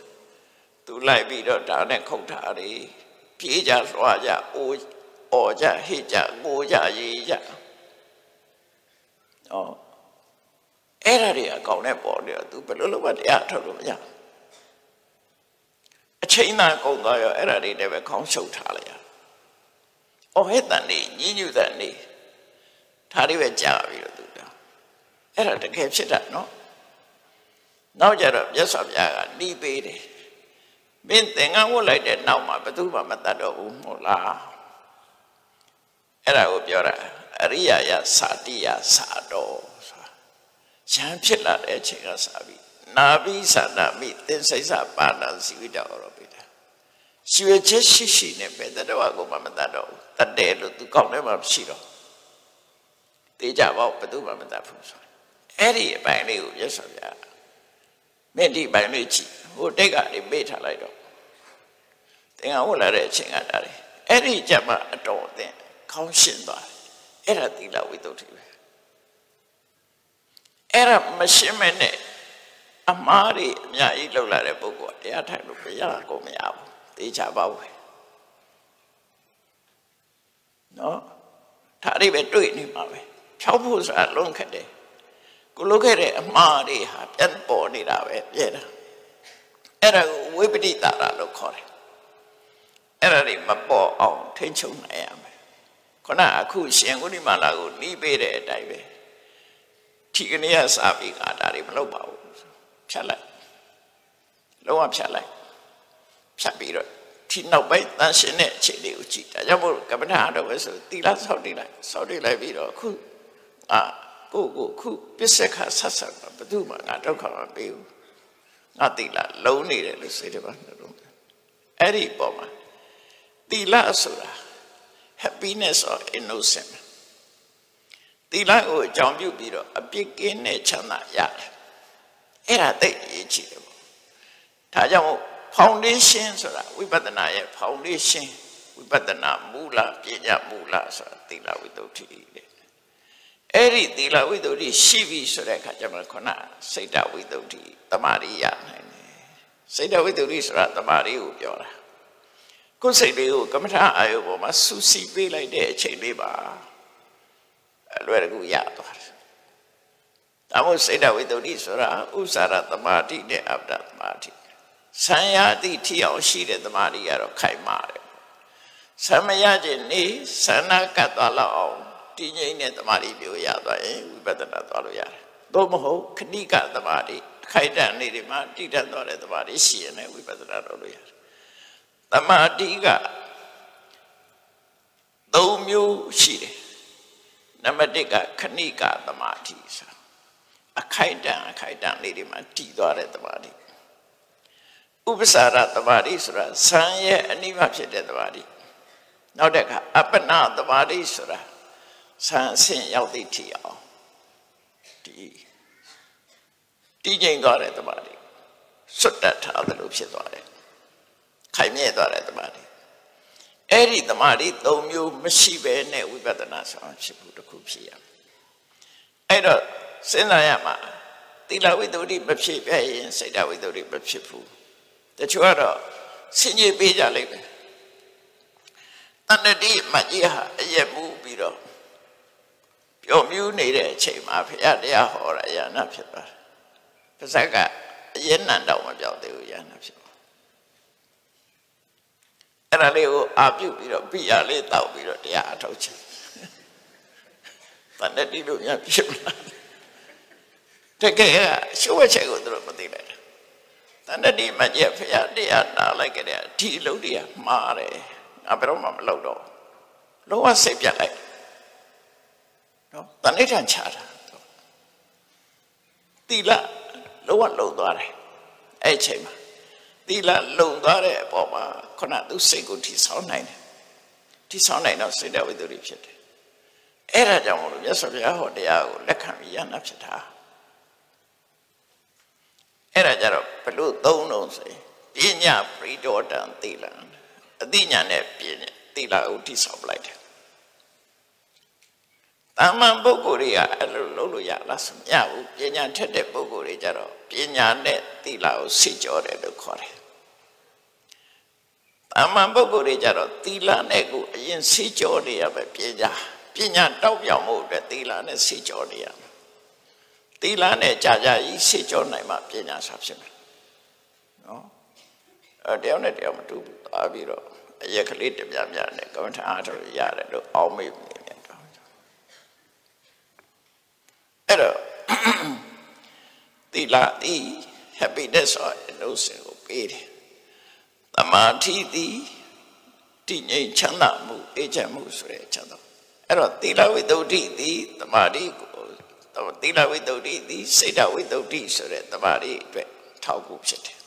သူလိုက်ပြီးတော့ဒါနဲ့ခုတ်ထားတယ်ပြေးကြလွှားကြအိုးအော်ကြဟိကြကိုကြရေးကြဩအဲ့ဒါတွေအကောင်နဲ့ပေါ်နေတော့သူဘယ်လိုလုပ်မှတရားထုတ်လို့မရ အချိန်သာကုန်သွားရောအဲ့ဒါတွေလည်းပဲခေါင်းရှုပ်ထားလိုက်ရအော်ဟဲ့တန်နေညညူတန်နေဒါတွေပဲကြာပြီးတော့သူတာအဲ့ဒါတကယ်ဖြစ်တာနော်နောက်ကြတော့မြတ်စွာဘုရားကနှီးပေးတယ်မင်းသင်္ကန်းဝတ်လိုက်တဲ့နောက်မှာဘယ်သူမှမတတ်တော့ဘူးမဟုတ်လားအဲ့ဒါကိုပြောတာအရိယာယသာတိယသာတော်ဆိုတာရံဖြစ်လာတဲ့အချိန်ကစပြီး နာဘိသနာမိသင်္စိစပါဏစီဝိတရောပိတာရွှေချက်ရှိရှိနဲ့ပဲတတော်ကိုမှမတတ်တော့ဘူးတတ်တယ်လို့သူကောက်ထဲမှာရှိတော့တေးကြပေါ့ဘယ်သူမှမတတ်ဘူးဆိုအဲ့ဒီအပိုင်းလေးကိုရသော်ဗျာမင်းဒီပိုင်လေးကြည့်ဟိုတိတ်ကနေပေးထားလိုက်တော့သင်္ကန်းဝတ်လာတဲ့အချိန်ကဒါလေအဲ့ဒီကြမှာအတော်အသင့်ခေါင်းရှင်းသွားတယ်အဲ့ဒါသီလဝိတ္တုပဲအဲ့ဒါမရှင်းမနဲ့ အမားတွေအများကြီးလောက်လာတဲ့ပုဂ္ဂိုလ်တရားထိုင်လို့မရကိုမရဘူးသိချပါဘူးနော်ဒါတွေပဲတွေ့နေမှာပဲဖြောက်ဖို့ဆိုတာလုံးခက်တယ်ကိုလုခဲ့တဲ့အမှားတွေဟာပြန်ပေါ်နေတာပဲပြဲတာအဲ့ဒါကိုဝိပတိတာရလို့ခေါ်တယ်အဲ့ဒါတွေမပေါ်အောင်ထိန်းချုပ်နိုင်ရမယ်ခုနအခုရှင်ကုဏိမာလာကိုနှီးပေးတဲ့အတိုင်းပဲဒီကနေ့ကစာပြီးကဒါတွေမလုပ်ပါဘူး ဖြတ်လိုက်လုံးဝဖြတ်လိုက်ဖြတ်ပြီးတော့ဒီနောက်ပိုင်းတန်ရှင်တဲ့အခြေအနေကိုကြည့်ဒါကြောင့်မို့ကမ္ဘာထားတော့ပဲဆိုတီလာဆောက်တည်လိုက်ဆောက်တည်လိုက်ပြီးတော့အခုအာကိုကိုခုပစ္စကဆက်ဆက်ဘယ်သူမှငါဒုက္ခမပေးဘူးငါတီလာလုံးနေတယ်လို့စိတ်တပါနှလုံးအဲ့ဒီပေါ်မှာတီလာဆိုတာ happiness or innocent တီလာကိုအကြောင်းပြုပြီးတော့အပြစ်ကင်းတဲ့ချမ်းသာရတယ် အဲ့ဒါသိအရေးကြီးတယ်ပေါ့ဒါကြောင့် foundation ဆိုတာဝိပဿနာရဲ့ foundation ဝိပဿနာမူလပညာမူလဆိုတာသီလဝိတ္တုတဲ့အဲ့ဒီသီလဝိတ္တုရှိပြီဆိုတဲ့အခါကျမှခုနစိတ်တဝိတ္တုတမာရိရနိုင်တယ်စိတ်တဝိတ္တုဆိုတာတမာရိကိုပြောတာကိုယ်စိတ်လေးကိုကမ္မထာအာယုပေါ်မှာစူးစီးပေးလိုက်တဲ့အချိန်လေးပါအလွယ်တကူရသွားတယ် ဒါမို့စိတ်တဝိတ္တုဆိုတာဥစ္စာရတမာတိနဲ့အပ္ပဒတမာတိဆံရသည့်ထီအောင်ရှိတဲ့တမာတိကတော့ခိုင်မာတယ်ဆံမရခြင်းနေဆန္ဒကတ်သွားလောက်အောင်တည်ငြိမ်တဲ့တမာတိမျိုးရသွားရင်ဝိပဿနာသွားလို့ရတယ်သို့မဟုတ်ခဏိကတမာတိအခိုက်အတန့်နေဒီမှာတည်တတ်သွားတဲ့တမာတိရှိရင်လည်းဝိပဿနာလုပ်လို့ရတယ်တမာတိကသုံးမျိုးရှိတယ်နံပါတ်1ကခဏိကတမာတိဆို အခိုက်အတန့်အခိုက်အတန့်လေးတွေမှာတည်သွားတဲ့တမာတိဥပ္ပစာရတမာတိဆိုတာဇံရဲ့အနိမဖြစ်တဲ့တမာတိနောက်တစ်ခါအပ္ပနာတမာတိဆိုတာဇံအဆင့်ရောက်သည့်ထီအောင်ဒီတည်ငြိမ်သွားတဲ့တမာတိစွတ်တက်ထားသလိုဖြစ်သွားတယ်ခိုင်မြဲသွားတဲ့တမာတိအဲ့ဒီတမာတိ၃မျိုးမရှိဘဲနဲ့ဝိပဿနာဆောင်ဖြစ်ဖို့တခုဖြစ်ရမယ်အဲ့တော့ စဉ်းစားရမှာသီလဝိတ္တုမဖြစ်ပြရင်စိတ်တဝိတ္တုမဖြစ်ဘူးတချို့ကတော့ဆင်ကြီးပေးကြလိမ့်မယ်တဏ္ဍတိမကြီးဟာအရက်မှုပြီးတော့ပျော်မြူးနေတဲ့အချိန်မှာဘုရားတရားဟောရရနာဖြစ်သွားတယ်။ပါဇက်ကအရင်နံတော့မပြောက်သေးဘူးရနာဖြစ်သွား။အဲ့ဒါလေးကိုအာပြုပြီးတော့ပြရလေးတောက်ပြီးတော့တရားအထုတ်ချင်။တဏ္ဍတိတို့များဖြစ်မလား။ တကယ်ကရှုပ်ဝဲချက်ကိုသူတို့မသိလိုက်ဘူးတဏ္ဍတိမကျက်ဖရာတရားနာလိုက်ကြတဲ့ဒီအလုပ်တွေကမှားတယ်ငါဘယ်တော့မှမလုပ်တော့လုံးဝစိတ်ပြတ်လိုက်နော်တဏိဋ္ဌံချတာတိလလုံးဝလုံသွားတယ်အဲ့ချိန်မှာတိလလုံသွားတဲ့အပေါ်မှာခုနသူစိတ်ကိုထိဆောင်းနိုင်တယ်ထိဆောင်းနိုင်တော့စိတ်တဝိတ္တုဖြစ်တယ်အဲ့ဒါကြောင့်မလို့မြတ်စွာဘုရားဟောတရားကိုလက်ခံပြီးရနာဖြစ်တာ အဲ့ဒါကြတော့ဘလို့သုံးလုံးဆိုပညာပရိဒေါတံသီလံအသိဉာဏ်နဲ့ပညာသီလကိုတိဆောက်လိုက်တယ်တာမန်ပုဂ္ဂိုလ်တွေကအဲ့လိုလုပ်လို့ရလားဆိုမရဘူးပညာထက်တဲ့ပုဂ္ဂိုလ်တွေကြတော့ပညာနဲ့သီလကိုစိတ်ကြောတယ်လို့ခေါ်တယ်တာမန်ပုဂ္ဂိုလ်တွေကြတော့သီလနဲ့ကိုအရင်စိတ်ကြောနေရပဲပညာပညာတောက်ပြောင်မှုအတွက်သီလနဲ့စိတ်ကြောနေရမယ် သီလနဲ့ကြာကြာကြီးစိတ်ကြောနိုင်မှပညာစာဖြစ်မယ်နော်အဲတယောက်နဲ့တယောက်မတူဘူးသွားပြီးတော့အရက်ကလေးတပြပြနဲ့ကမ္မထာအားထုတ်ရတယ်လို့အောင်းမေ့နေတယ်တော့အဲ့တော့သီလဤ happiness or innocence ကိုပေးတယ်တမာတိသည်တည်ငြိမ်ချမ်းသာမှုအေးချမ်းမှုဆိုတဲ့ချမ်းသာအဲ့တော့သီလဝိတ္တုသည်တမာတိကို သီလဝိတ္တုသည်စိတ်တဝိတ္တုဆိုတဲ့တမာတိအတွက်ထောက်ကူဖြစ်တယ်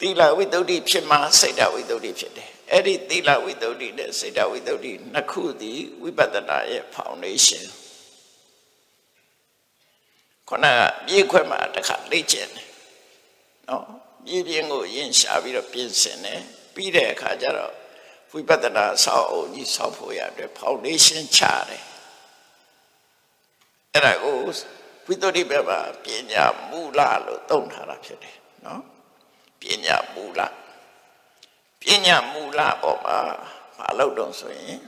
သီလဝိတ္တုဖြစ်မှစိတ်တဝိတ္တုဖြစ်တယ်အဲ့ဒီသီလဝိတ္တုနဲ့စိတ်တဝိတ္တုနှစ်ခုသည်ဝိပဿနာရဲ့ foundation ခုနကပြေးခွဲမှာတစ်ခါလေ့ကျင့်တယ်နော်ပြေးပြင်းကိုရင်ရှာပြီးတော့ပြင်ဆင်တယ်ပြီးတဲ့အခါကျတော့ဝိပဿနာဆောက်အုံကြီးဆောက်ဖို့ရတဲ့ foundation ချတယ် အဲ့ဒါကိုဝိသုဒ္ဓိဘက်မှာပညာမူလလို့သုံးထားတာဖြစ်တယ်နော်ပညာမူလပညာမူလပေါ်မှာမလုပ်တော့ဆိုရင်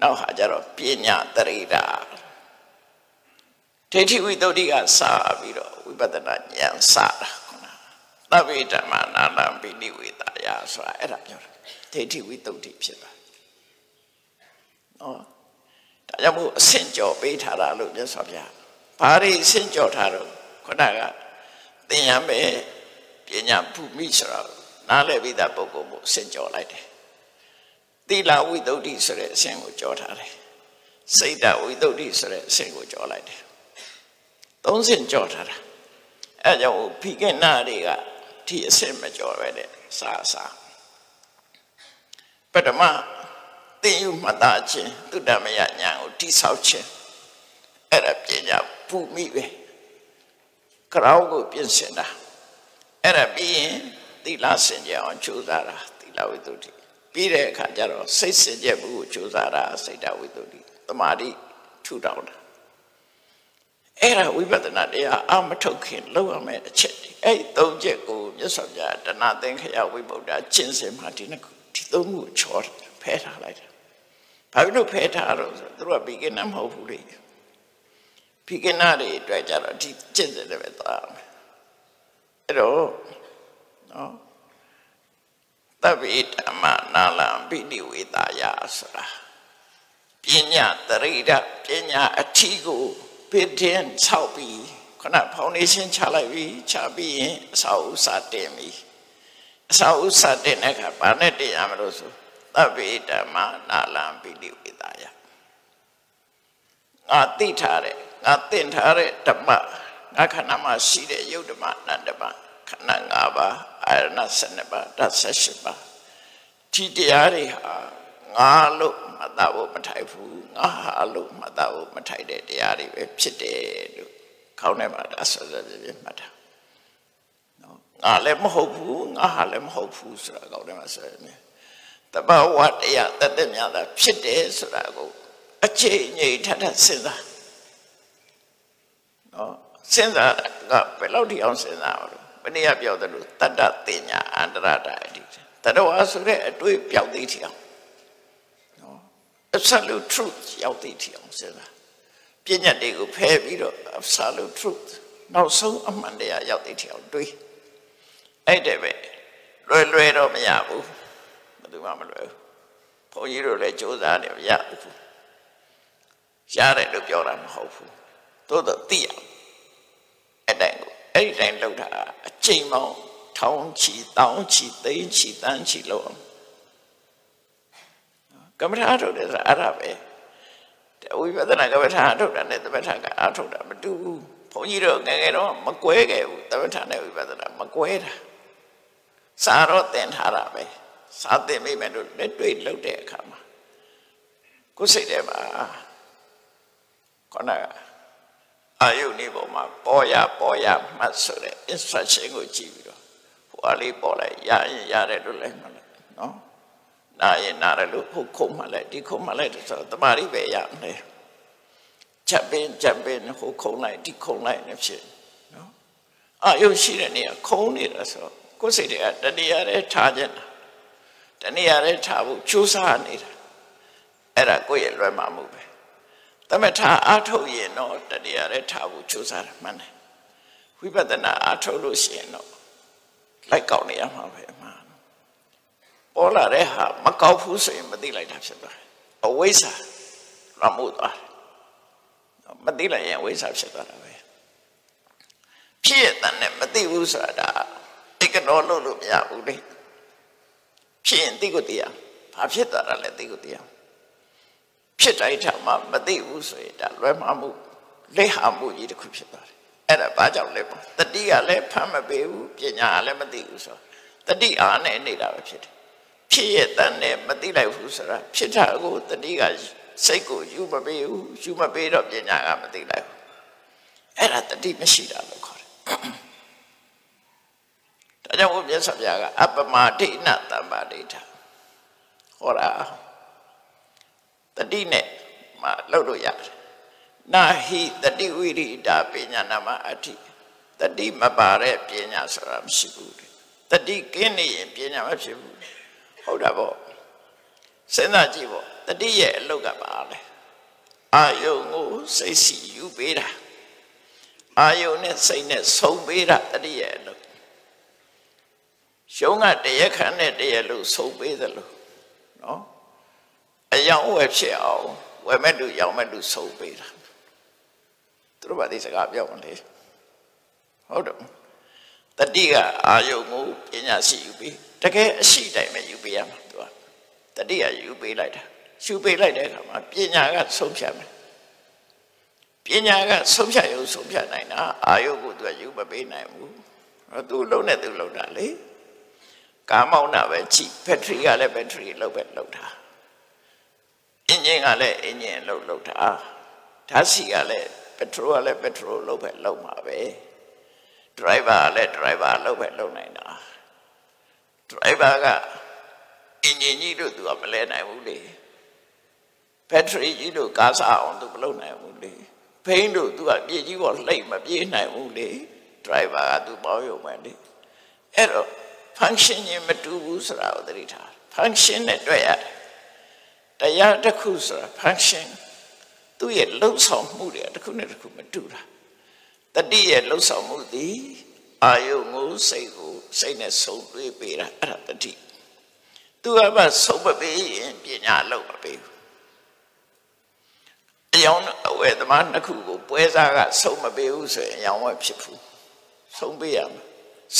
နောက်ဟာကျတော့ပညာတရိတာဒိဋ္ဌိဝိတ္တုကစပြီးတော့ဝိပဿနာဉာဏ်စတာခုနသဗ္ဗေဓမ္မနာလံပိဋိဝေတာယဆိုတာအဲ့ဒါပြောတာဒိဋ္ဌိဝိတ္တုဖြစ်တာနော် ဒါကြောင့်မို့အဆင့်ကျော်ပေးထားတာလို့မြတ်စွာဘုရားဘာတွေအဆင့်ကျော်ထားတော့ခုနကသင်ရမယ်ပညာဘုမိဆိုတာနားလည်ပြီးသားပုဂ္ဂိုလ်ကိုအဆင့်ကျော်လိုက်တယ်သီလဝိတ္တုဆိုတဲ့အဆင့်ကိုကျော်ထားတယ်စိတ်တဝိတ္တုဆိုတဲ့အဆင့်ကိုကျော်လိုက်တယ်သုံးဆင့်ကြော်ထားတာအဲကြောင့်ဖိကနာတွေကဒီအစစ်မကြော်ပဲတဲ့စာစာပထမ သင်ယူမှတ်သားခြင်းသုတမယညာကိုတိဆောက်ခြင်းအဲ့ဒါပညာပူမိပဲကြောင်းကိုပြင်ဆင်တာအဲ့ဒါပြီးရင်သီလစင်ကြအောင်ကြိုးစားတာသီလဝိတ္တုပြီးတဲ့အခါကျတော့စိတ်စင်ကြမှုကိုကြိုးစားတာစိတ်တဝိတ္တုတမာတိထူထောင်တာအဲ့ဒါဝိပဿနာတရားအမထုတ်ခင်လောက်ရမယ့်အချက်ဒီအဲ့သုံးချက်ကိုမြတ်စွာဘုရားတဏသင်္ခယဝိဗုဒ္ဓကျင့်စဉ်မှာဒီနှစ်ခုဒီသုံးခုချောဖဲထားလိုက်တယ်။ ဘာဖြစ်လို့ဖဲထားတော့ဆိုသူတို့ကဘီကနာမဟုတ်ဘူးလေ။ဘီကနာတွေအတွက်ကြတော့ဒီကျင့်စဉ်တွေပဲသွားမယ်။အဲ့တော့နော်တဗ္ဗေဓမ္မနာလံပိဋိဝေတာယဆိုတာပညာတရိဒပညာအထီးကိုဘစ်တင်ဆောက်ပြီးခဏဖောင်ဒေးရှင်းချလိုက်ပြီးချပြီးရင်အစာဥစာတင်ပြီအစာဥစာတင်တဲ့အခါဘာနဲ့တင်ရမလို့ဆို သဗ္ဗေဓမ္မနာလံပိဋိဝေဒယငါသိထားတဲ့ငါသင်ထားတဲ့ဓမ္မငါခန္ဓာမှာရှိတဲ့ယုတ်ဓမ္မနန္ဓမ္မခန္ဓာ၅ပါးအာရဏ7ပါးဓာတ်78ပါးဒီတရားတွေဟာငါလို့မှတ်သားဖို့မထိုက်ဘူးငါဟာလို့မှတ်သားဖို့မထိုက်တဲ့တရားတွေပဲဖြစ်တယ်လို့ခေါင်းထဲမှာဒါဆွဆွပြပြမှတ်တာနော်ငါလည်းမဟုတ်ဘူးငါဟာလည်းမဟုတ်ဘူးဆိုတာခေါင်းထဲမှာဆွနေတ ဘာဝတရားတသက်များတာဖြစ်တယ်ဆိုတာကိုအချိန်ငြိမ်ထထစဉ်းစားနော်စဉ်းစားကဘယ်လောက်ထိအောင်စဉ်းစားအောင်ဘယ်နည်းပြောသလိုတတ္တတင်ညာအန္တရတာအတိတတဝါဆိုတဲ့အတွေ့ပြောက်သိထအောင် absolute truth ရောက်သိထအောင်စဉ်းစားပညာတွေကိုဖယ်ပြီးတော့ absolute truth နောက်ဆုံးအမှန်တရားရောက်သိထအောင်တွေးအဲ့တဲ့ပဲလွယ်လွယ်တော့မရဘူးဘယ် သူမှမလွယ်ဘူးဘုန်းကြီးတို့လည်းစူးစမ်းနေမရဘူးရတယ်လို့ပြောတာမဟုတ်ဘူးသို့တော့သိရအဲ့တိုင်းကိုအဲ့ဒီတိုင်းလောက်တာအချိန်မောင်းထောင်းချီတောင်းချီသိန်းချီတန်းချီလို့အောင်ကမ္မထာထုတ်တယ်ဆိုတာအဲ့ဒါပဲဝိပဿနာကမ္မထာထုတ်တာနဲ့သမထကအားထုတ်တာမတူဘူးဘုန်းကြီးတို့ငယ်ငယ်တော့မကွဲခဲ့ဘူးသမထနဲ့ဝိပဿနာမကွဲတာစာတော့သင်ထားတာပဲ စာသင်မိမယ်လို့လက်တွေ့လုပ်တဲ့အခါမှာကိုယ်စိတ်ထဲမှာခေါင်းကအာယုန်ဒီပေါ်မှာပေါ်ရပေါ်ရမှတ်ဆိုတဲ့ instruction ကိုကြည့်ပြီးတော့ဟိုအလေးပေါ်လိုက်ရရင်ရတယ်လို့လည်းမှတ်လိုက်နော်နာရင်နာရလို့ဟုတ်ခုံမှလိုက်ဒီခုံမှလိုက်ဆိုတော့တမာရီပဲရမယ်ချက်ပင်ချက်ပင်ဟိုခုံလိုက်ဒီခုံလိုက်နေဖြစ်နော်အာယုရှိတဲ့နေရာခုံနေတာဆိုကိုယ်စိတ်တွေကတဏှာရဲထားခြင်းတ ဏှာရဲထားဖို့ကြိုးစားနေတာအဲ့ဒါကိုယ့်ရဲ့လွယ်မှာမှုပဲတမထအားထုတ်ရင်တော့တဏှာရဲထားဖို့ကြိုးစားတယ်မှန်တယ်ဝိပဿနာအားထုတ်လို့ရှိရင်တော့လိုက်ကောက်နေရမှာပဲမှာပေါ်လာတဲ့ဟာမကောက်ဘူးဆိုရင်မသိလိုက်တာဖြစ်သွားတယ်အဝိဇ္ဇာလွန်မှုသွားတယ်မသိလိုက်ရင်အဝိဇ္ဇာဖြစ်သွားတာပဲဖြစ်ရတဲ့နဲ့မသိဘူးဆိုတာဒါကနော်လို့လို့မရဘူးလေ ဖြစ်ရင်သိကိုသိရဘာဖြစ်သွားတာလဲသိကိုသိရဖြစ်တိုင်းထာမှမသိဘူးဆိုရင်ဒါလွယ်မှားမှုလက်ဟာမှုကြီးတစ်ခုဖြစ်သွားတယ်အဲ့ဒါဘာကြောင့်လဲပေါ့တတိကလည်းဖမ်းမပေးဘူးပညာကလည်းမသိဘူးဆိုတတိအားနဲ့နေတာပဲဖြစ်တယ်ဖြစ်ရတဲ့နဲ့မသိလိုက်ဘူးဆိုတာဖြစ်တာကိုတတိကစိတ်ကိုယူမပေးဘူးယူမပေးတော့ပညာကမသိလိုက်ဘူးအဲ့ဒါတတိမရှိတာလို့ခေါ်တယ် ဒါကြောင့်ဘုရားမြတ်စွာဘုရားကအပမဒိဋ္ဌတမ္ပါဒိဋ္ဌဟောတာတတိနဲ့မှလောက်လို့ရတယ်နာဟိတတိဝိရိတာပညာနာမအဋ္ဌိတတိမပါတဲ့ပညာဆိုတာမရှိဘူးတတိကင်းနေရင်ပညာမဖြစ်ဘူးဟုတ်တာပေါ့စဉ်းစားကြည့်ပေါ့တတိရဲ့အလုတ်ကပါလဲအာယုံကိုစိတ်စီယူပေးတာအာယုံနဲ့စိတ်နဲ့ဆုံးပေးတာတတိရဲ့အလုတ် ရှုံးကတရခန့်နဲ့တရလို့ဆုံးပေးသလိုနော်အယောင်ဝယ်ဖြစ်အောင်ဝယ်မဲ့လူရောင်မဲ့လူဆုံးပေးတာသူတို့ဘာဒီစကားပြောမလဲဟုတ်တယ်တတိကအာယုံကိုပညာရှိယူပြီးတကယ်အရှိတိုင်းပဲယူပေးရမှာသူကတတိကယူပေးလိုက်တာယူပေးလိုက်တဲ့အခါမှာပညာကဆုံးဖြတ်မယ်ပညာကဆုံးဖြတ်ရုံဆုံးဖြတ်နိုင်တာအာယုကိုသူကယူမပေးနိုင်ဘူးသူလုံးနဲ့သူလုံးတာလေ ကာမောင်းတာပဲကြည့်ဘက်ထရီကလည်းဘက်ထရီလောက်ပဲလောက်တာအင်ဂျင်ကလည်းအင်ဂျင်လောက်လောက်တာဓာတ်ဆီကလည်းပက်ထရိုကလည်းပက်ထရိုလောက်ပဲလောက်မှာပဲ driver ကလည်း driver လောက်ပဲလောက်နိုင်တာ driver ကအင်ဂျင်ကြီးတို့သူကမလဲနိုင်ဘူးလေ battery ကြီးတို့ကားစားအောင်သူမလုပ်နိုင်ဘူးလေဘိန်းတို့သူကပြေကြီးပေါ်လှိမ့်မပြေးနိုင်ဘူးလေ driver ကသူပေါင်းရုံပဲလေအဲ့တော့ function ချင်းမတူဘူးဆိုတာကိုသတိထား function နဲ့တွေ့ရတယ်တရားတစ်ခုဆိုတာ function သူ့ရဲ့လှုပ်ဆောင်မှုတွေတစ်ခုနဲ့တစ်ခုမတူတာတတိရဲ့လှုပ်ဆောင်မှုသည်အာယုံကိုစိတ်ကိုစိတ်နဲ့ဆုံတွေးပေးတာအဲ့ဒါတတိသူကမှဆုံမပေးရင်ပညာလောက်မပေးဘူးအယောင်အဝဲသမားနှစ်ခုကိုပွဲစားကဆုံမပေးဘူးဆိုရင်အယောင်ဝဲဖြစ်ဘူးဆုံပေးရမှာ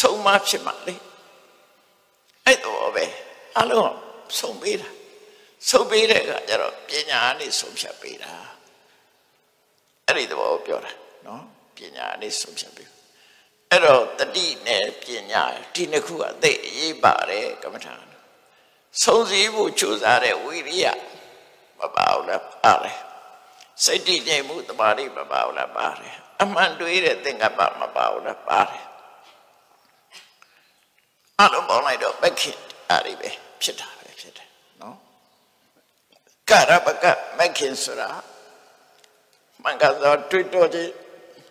ဆုံမဖြစ်မှာလေ အဲ့တော့ပဲအလုံးဆုံပေးတာဆုံပေးတဲ့အခါကျတော့ပညာနဲ့ဆုံဖြတ်ပေးတာအဲ့ဒီသဘောပြောတာနော်ပညာနဲ့ဆုံဖြတ်ပေးအဲ့တော့တတိနဲ့ပညာဒီနှစ်ခုအသိအရေးပါတယ်ကမ္မထာဆုံးစည်းဖို့ကြိုးစားတဲ့ဝိရိယမပါဘူးလားပါတယ်စိတ်တည်ငြိမ်မှုတမာတိမပါဘူးလားပါတယ်အမှန်တွေးတဲ့သင်္ကပ္ပမပါဘူးလားပါတယ် အလုံးပေါင်းလိုက်တော့ပက္ခိအားတွေပဲဖြစ်တာပဲဖြစ်တယ်နော်ကရပကမက္ခိဆိုတာမင်္ဂသောတွေ့တော့ခြင်း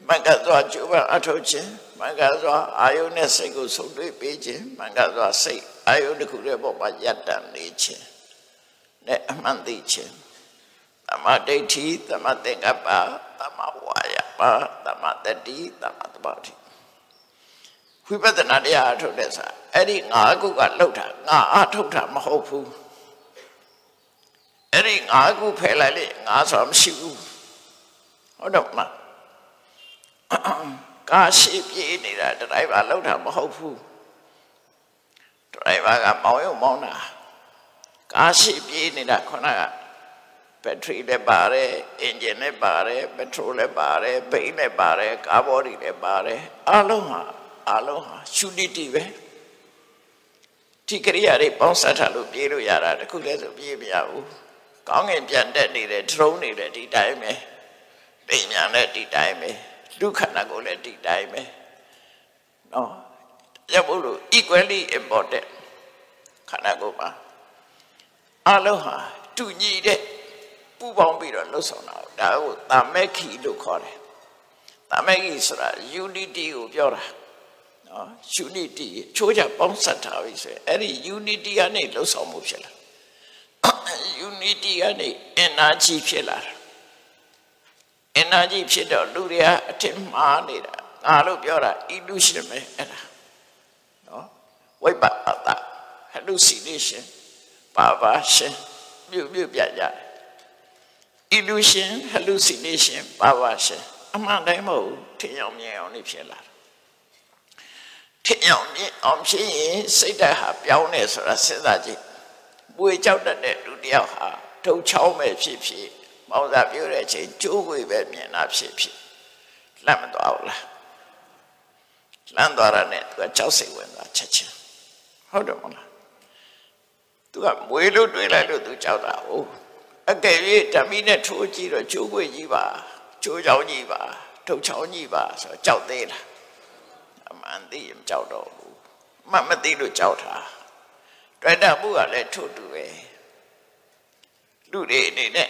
မင်္ဂသောကျုပ်အထောက်ခြင်းမင်္ဂသောအာယုန်နဲ့စိတ်ကိုဆုံးတွေ့ပေးခြင်းမင်္ဂသောစိတ်အာယုန်တစ်ခုရဲ့ပေါ်မှာယက်တန်နေခြင်းနဲ့အမှန်သိခြင်းသမဒိဋ္ဌိသမသင်္ကပ္ပသမဝါယပသမတတိသမသဘာတိ ဝိပဿနာတရားအထုတ်တဲ့စာအဲ့ဒီငါးခုကလှုပ်တာငါအထုတ်တာမဟုတ်ဘူးအဲ့ဒီငါးခုဖယ်လိုက်လေငါဆိုမရှိဘူးဟုတ်တော့မကာရှိပြေးနေတာဒရိုင်ဘာလှုပ်တာမဟုတ်ဘူးဒရိုင်ဘာကမောင်းရုံမောင်းတာကာရှိပြေးနေတာခုနကဘက်ထရီလည်းပါတယ်အင်ဂျင်လည်းပါတယ်ပက်ထရိုလည်းပါတယ်ဘိန်းလည်းပါတယ်ကားဘော်ဒီလည်းပါတယ်အလုံးဟာ အလုံးဟာရှူတီတီပဲဒီကရိယာတွေပေါင်းစပ်ထားလို့ပြေးလို့ရတာတခုတည်းဆိုပြေးမရဘူးကောင်းငင်ပြန်တက်နေတယ်ဒရုန်းနေတယ်ဒီတိုင်းပဲပိညာနဲ့ဒီတိုင်းပဲလူခန္ဓာကိုယ်လည်းဒီတိုင်းပဲနော်ရဖို့လို့ equally important ခန္ဓာကိုယ်ပါအလုံးဟာတူညီတဲ့ပူပေါင်းပြီးတော့လှုပ်ဆောင်တာဒါကိုတာမက်ခီလို့ခေါ်တယ်တာမက်ခီဆိုတာ unity ကိုပြောတာ နော် unity ချိုးချပေါင်းစပ်ထားပြီဆိုရင်အဲ့ဒီ unity ကနေလှုပ်ဆောင်မှုဖြစ်လာ unity ကနေ energy ဖြစ်လာတာ energy ဖြစ်တော့လူတွေကအထင်မှားနေတာငါလို့ပြောတာ illusion ပဲအဲ့ဒါနော်ဝိပ္ပအတ hallucination perversion မြုပ်မြုပ်ပြကြတယ် illusion hallucination perversion အမှန်တိုင်းမဟုတ်ထင်အောင်မြင်အောင်နေဖြစ်လာ တာထင်အောင်မြင်အောင်ဖြစ်ရင်စိတ်ဓာတ်ဟာပြောင်းနေဆိုတာစဉ်းစားကြည့်ပွေကြောက်တတ်တဲ့လူတယောက်ဟာထုံချောင်းပဲဖြစ်ဖြစ်မောင်သာပြောတဲ့အချိန်ကျိုးွေပဲမြင်တာဖြစ်ဖြစ်လန့်မသွားဘူးလားလန့်သွားတာနဲ့သူကကြောက်စိတ်ဝင်သွားချက်ချင်းဟုတ်တယ်မလားသူကမွေလို့တွေးလိုက်လို့သူကြောက်တာဟုတ်အကယ်၍ဓမီနဲ့ထိုးကြည့်တော့ကျိုးွေကြီးပါကျိုးချောင်းကြီးပါထုံချောင်းကြီးပါဆိုတော့ကြောက်သေးလား အမှန်သိရင်ကြောက်တော့ဘူးမမသိလို့ကြောက်တာတွေ့တာမှုကလည်းထို့တူပဲလူတွေအနေနဲ့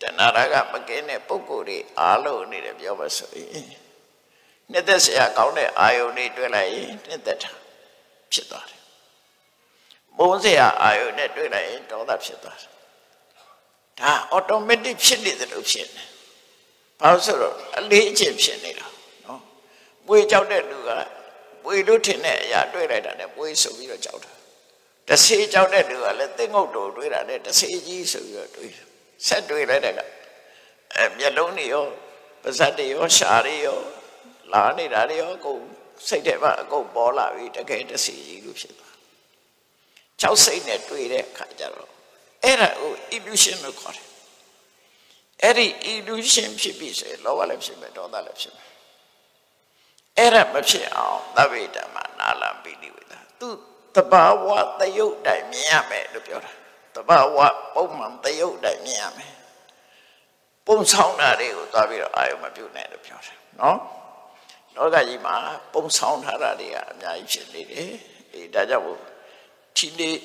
တဏှာရကမကင်းတဲ့ပုဂ္ဂိုလ်တွေအားလုံးအနေနဲ့ပြောပါဆိုရင်နှစ်သက်စရာကောင်းတဲ့အာယုန်တွေတွေ့လိုက်ရင်နှစ်သက်တာဖြစ်သွားတယ်မုန်းစရာအာယုန်နဲ့တွေ့လိုက်ရင်ဒေါသဖြစ်သွားတယ်ဒါ automatic ဖြစ်နေတယ်လို့ဖြစ်နေဘာလို့ဆိုတော့အလေးအကျင့်ဖြစ်နေတာနော် ပွေကြောက်တဲ့လူကပွေလို့ထင်တဲ့အရာတွေ့လိုက်တာနဲ့ပွေဆိုပြီးတော့ကြောက်တာတဆေးကြောက်တဲ့လူကလည်းသင်္ကုတ်တော်တွေ့တာနဲ့တဆေးကြီးဆိုပြီးတော့တွေ့တယ်ဆက်တွေ့လိုက်တဲ့ကအဲမျက်လုံးတွေရောပါးစပ်တွေရောရှားတွေရောလာနေတာတွေရောအကုန်စိတ်ထဲမှာအကုန်ပေါ်လာပြီတကယ်တဆေးကြီးလို့ဖြစ်သွားကြောက်စိတ်နဲ့တွေ့တဲ့အခါကျတော့အဲ့ဒါကို illusion လို့ခေါ်တယ်အဲ့ဒီ illusion ဖြစ်ပြီဆိုရင်လောဘလည်းဖြစ်မယ်ဒေါသလည်းဖြစ်မယ် အဲ့ဒါမဖြစ်အောင်သဗ္ဗေဓမ္မနာလံပိဋိဝေဒသူတဘာဝတယုတ်တိုင်မြင်ရမယ်လို့ပြောတာတဘာဝပုံမှန်တယုတ်တိုင်မြင်ရမယ်ပုံဆောင်တာတွေကိုသွားပြီးတော့အာယုမပြုတ်နဲ့လို့ပြောတယ်နော်လောကကြီးမှာပုံဆောင်ထားတာတွေကအများကြီးဖြစ်နေတယ်အေးဒါကြောင့်ဒီနေ့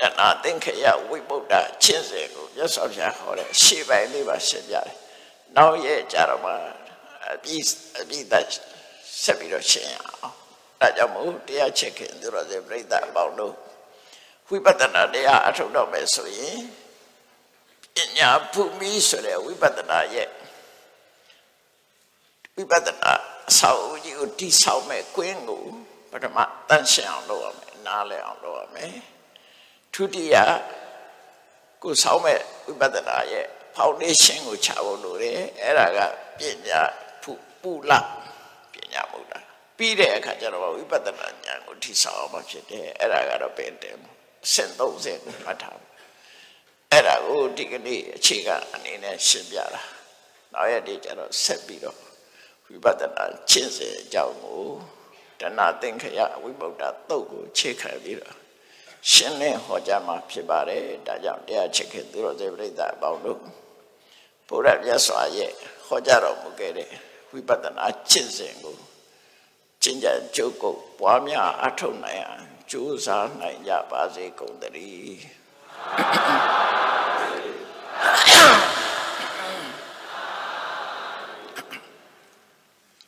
တဏှာသင်္ခယဝိပုဒ္ဒချင်းစေကိုမြတ်စွာဘုရားဟောတဲ့ရှေ့ပိုင်းလေးပါရှင်းပြတယ်နောက်ရဲ့ကြတော့မှအပြီးအပြီးသက် ဆက်ပြီးတော့ရှင်းရအောင်ဒါကြောင့်မို့တရားချက်ခင်သူတော်စင်ပြိဿအပေါင်းတို့ဝိပဿနာတရားအထုတ်တော့မယ်ဆိုရင်ပညာဖူမီဆိုတဲ့ဝိပဿနာရဲ့ဝိပဿနာအဆောက်အဦကြီးကိုတိဆောက်မဲ့ကွင်းကိုပထမတန့်ရှင်းအောင်လုပ်ရမယ်နားလည်အောင်လုပ်ရမယ်ဒုတိယကိုဆောက်မဲ့ဝိပဿနာရဲ့ foundation ကိုချဖို့လိုတယ်အဲ့ဒါကပညာဖူပူလ ပညာမဟုတ်တာပြီးတဲ့အခါကျတော့ဝိပဿနာဉာဏ်ကိုထိဆောက်အောင်ဖြစ်တယ်အဲ့ဒါကတော့ပင်တယ်ဆင့်30ကိုမှတ်ထားဖို့အဲ့ဒါကိုဒီကနေ့အခြေခံအနေနဲ့ရှင်းပြတာနောက်ရက်ဒီကျတော့ဆက်ပြီးတော့ဝိပဿနာရှင်းစေအကြောင်းကိုတဏှာသင်္ခယဝိဗုဒ္ဓသုတ်ကိုခြေခံပြီးတော့ရှင်းလင်းဟောကြားမှာဖြစ်ပါတယ်ဒါကြောင့်တရားချစ်ခင်သူတော်စေပရိသတ်အပေါင်းတို့ဘုရားမြတ်စွာရဲ့ဟောကြားတော်မူခဲ့တဲ့ ဝိပဿနာရှင်းစဉ်ကိုကျင့်ကြံကြုတ်ကိုပွားများအထောက်နိုင်အောင်ကြိုးစားနိုင်ကြပါစေကုန်သတည်း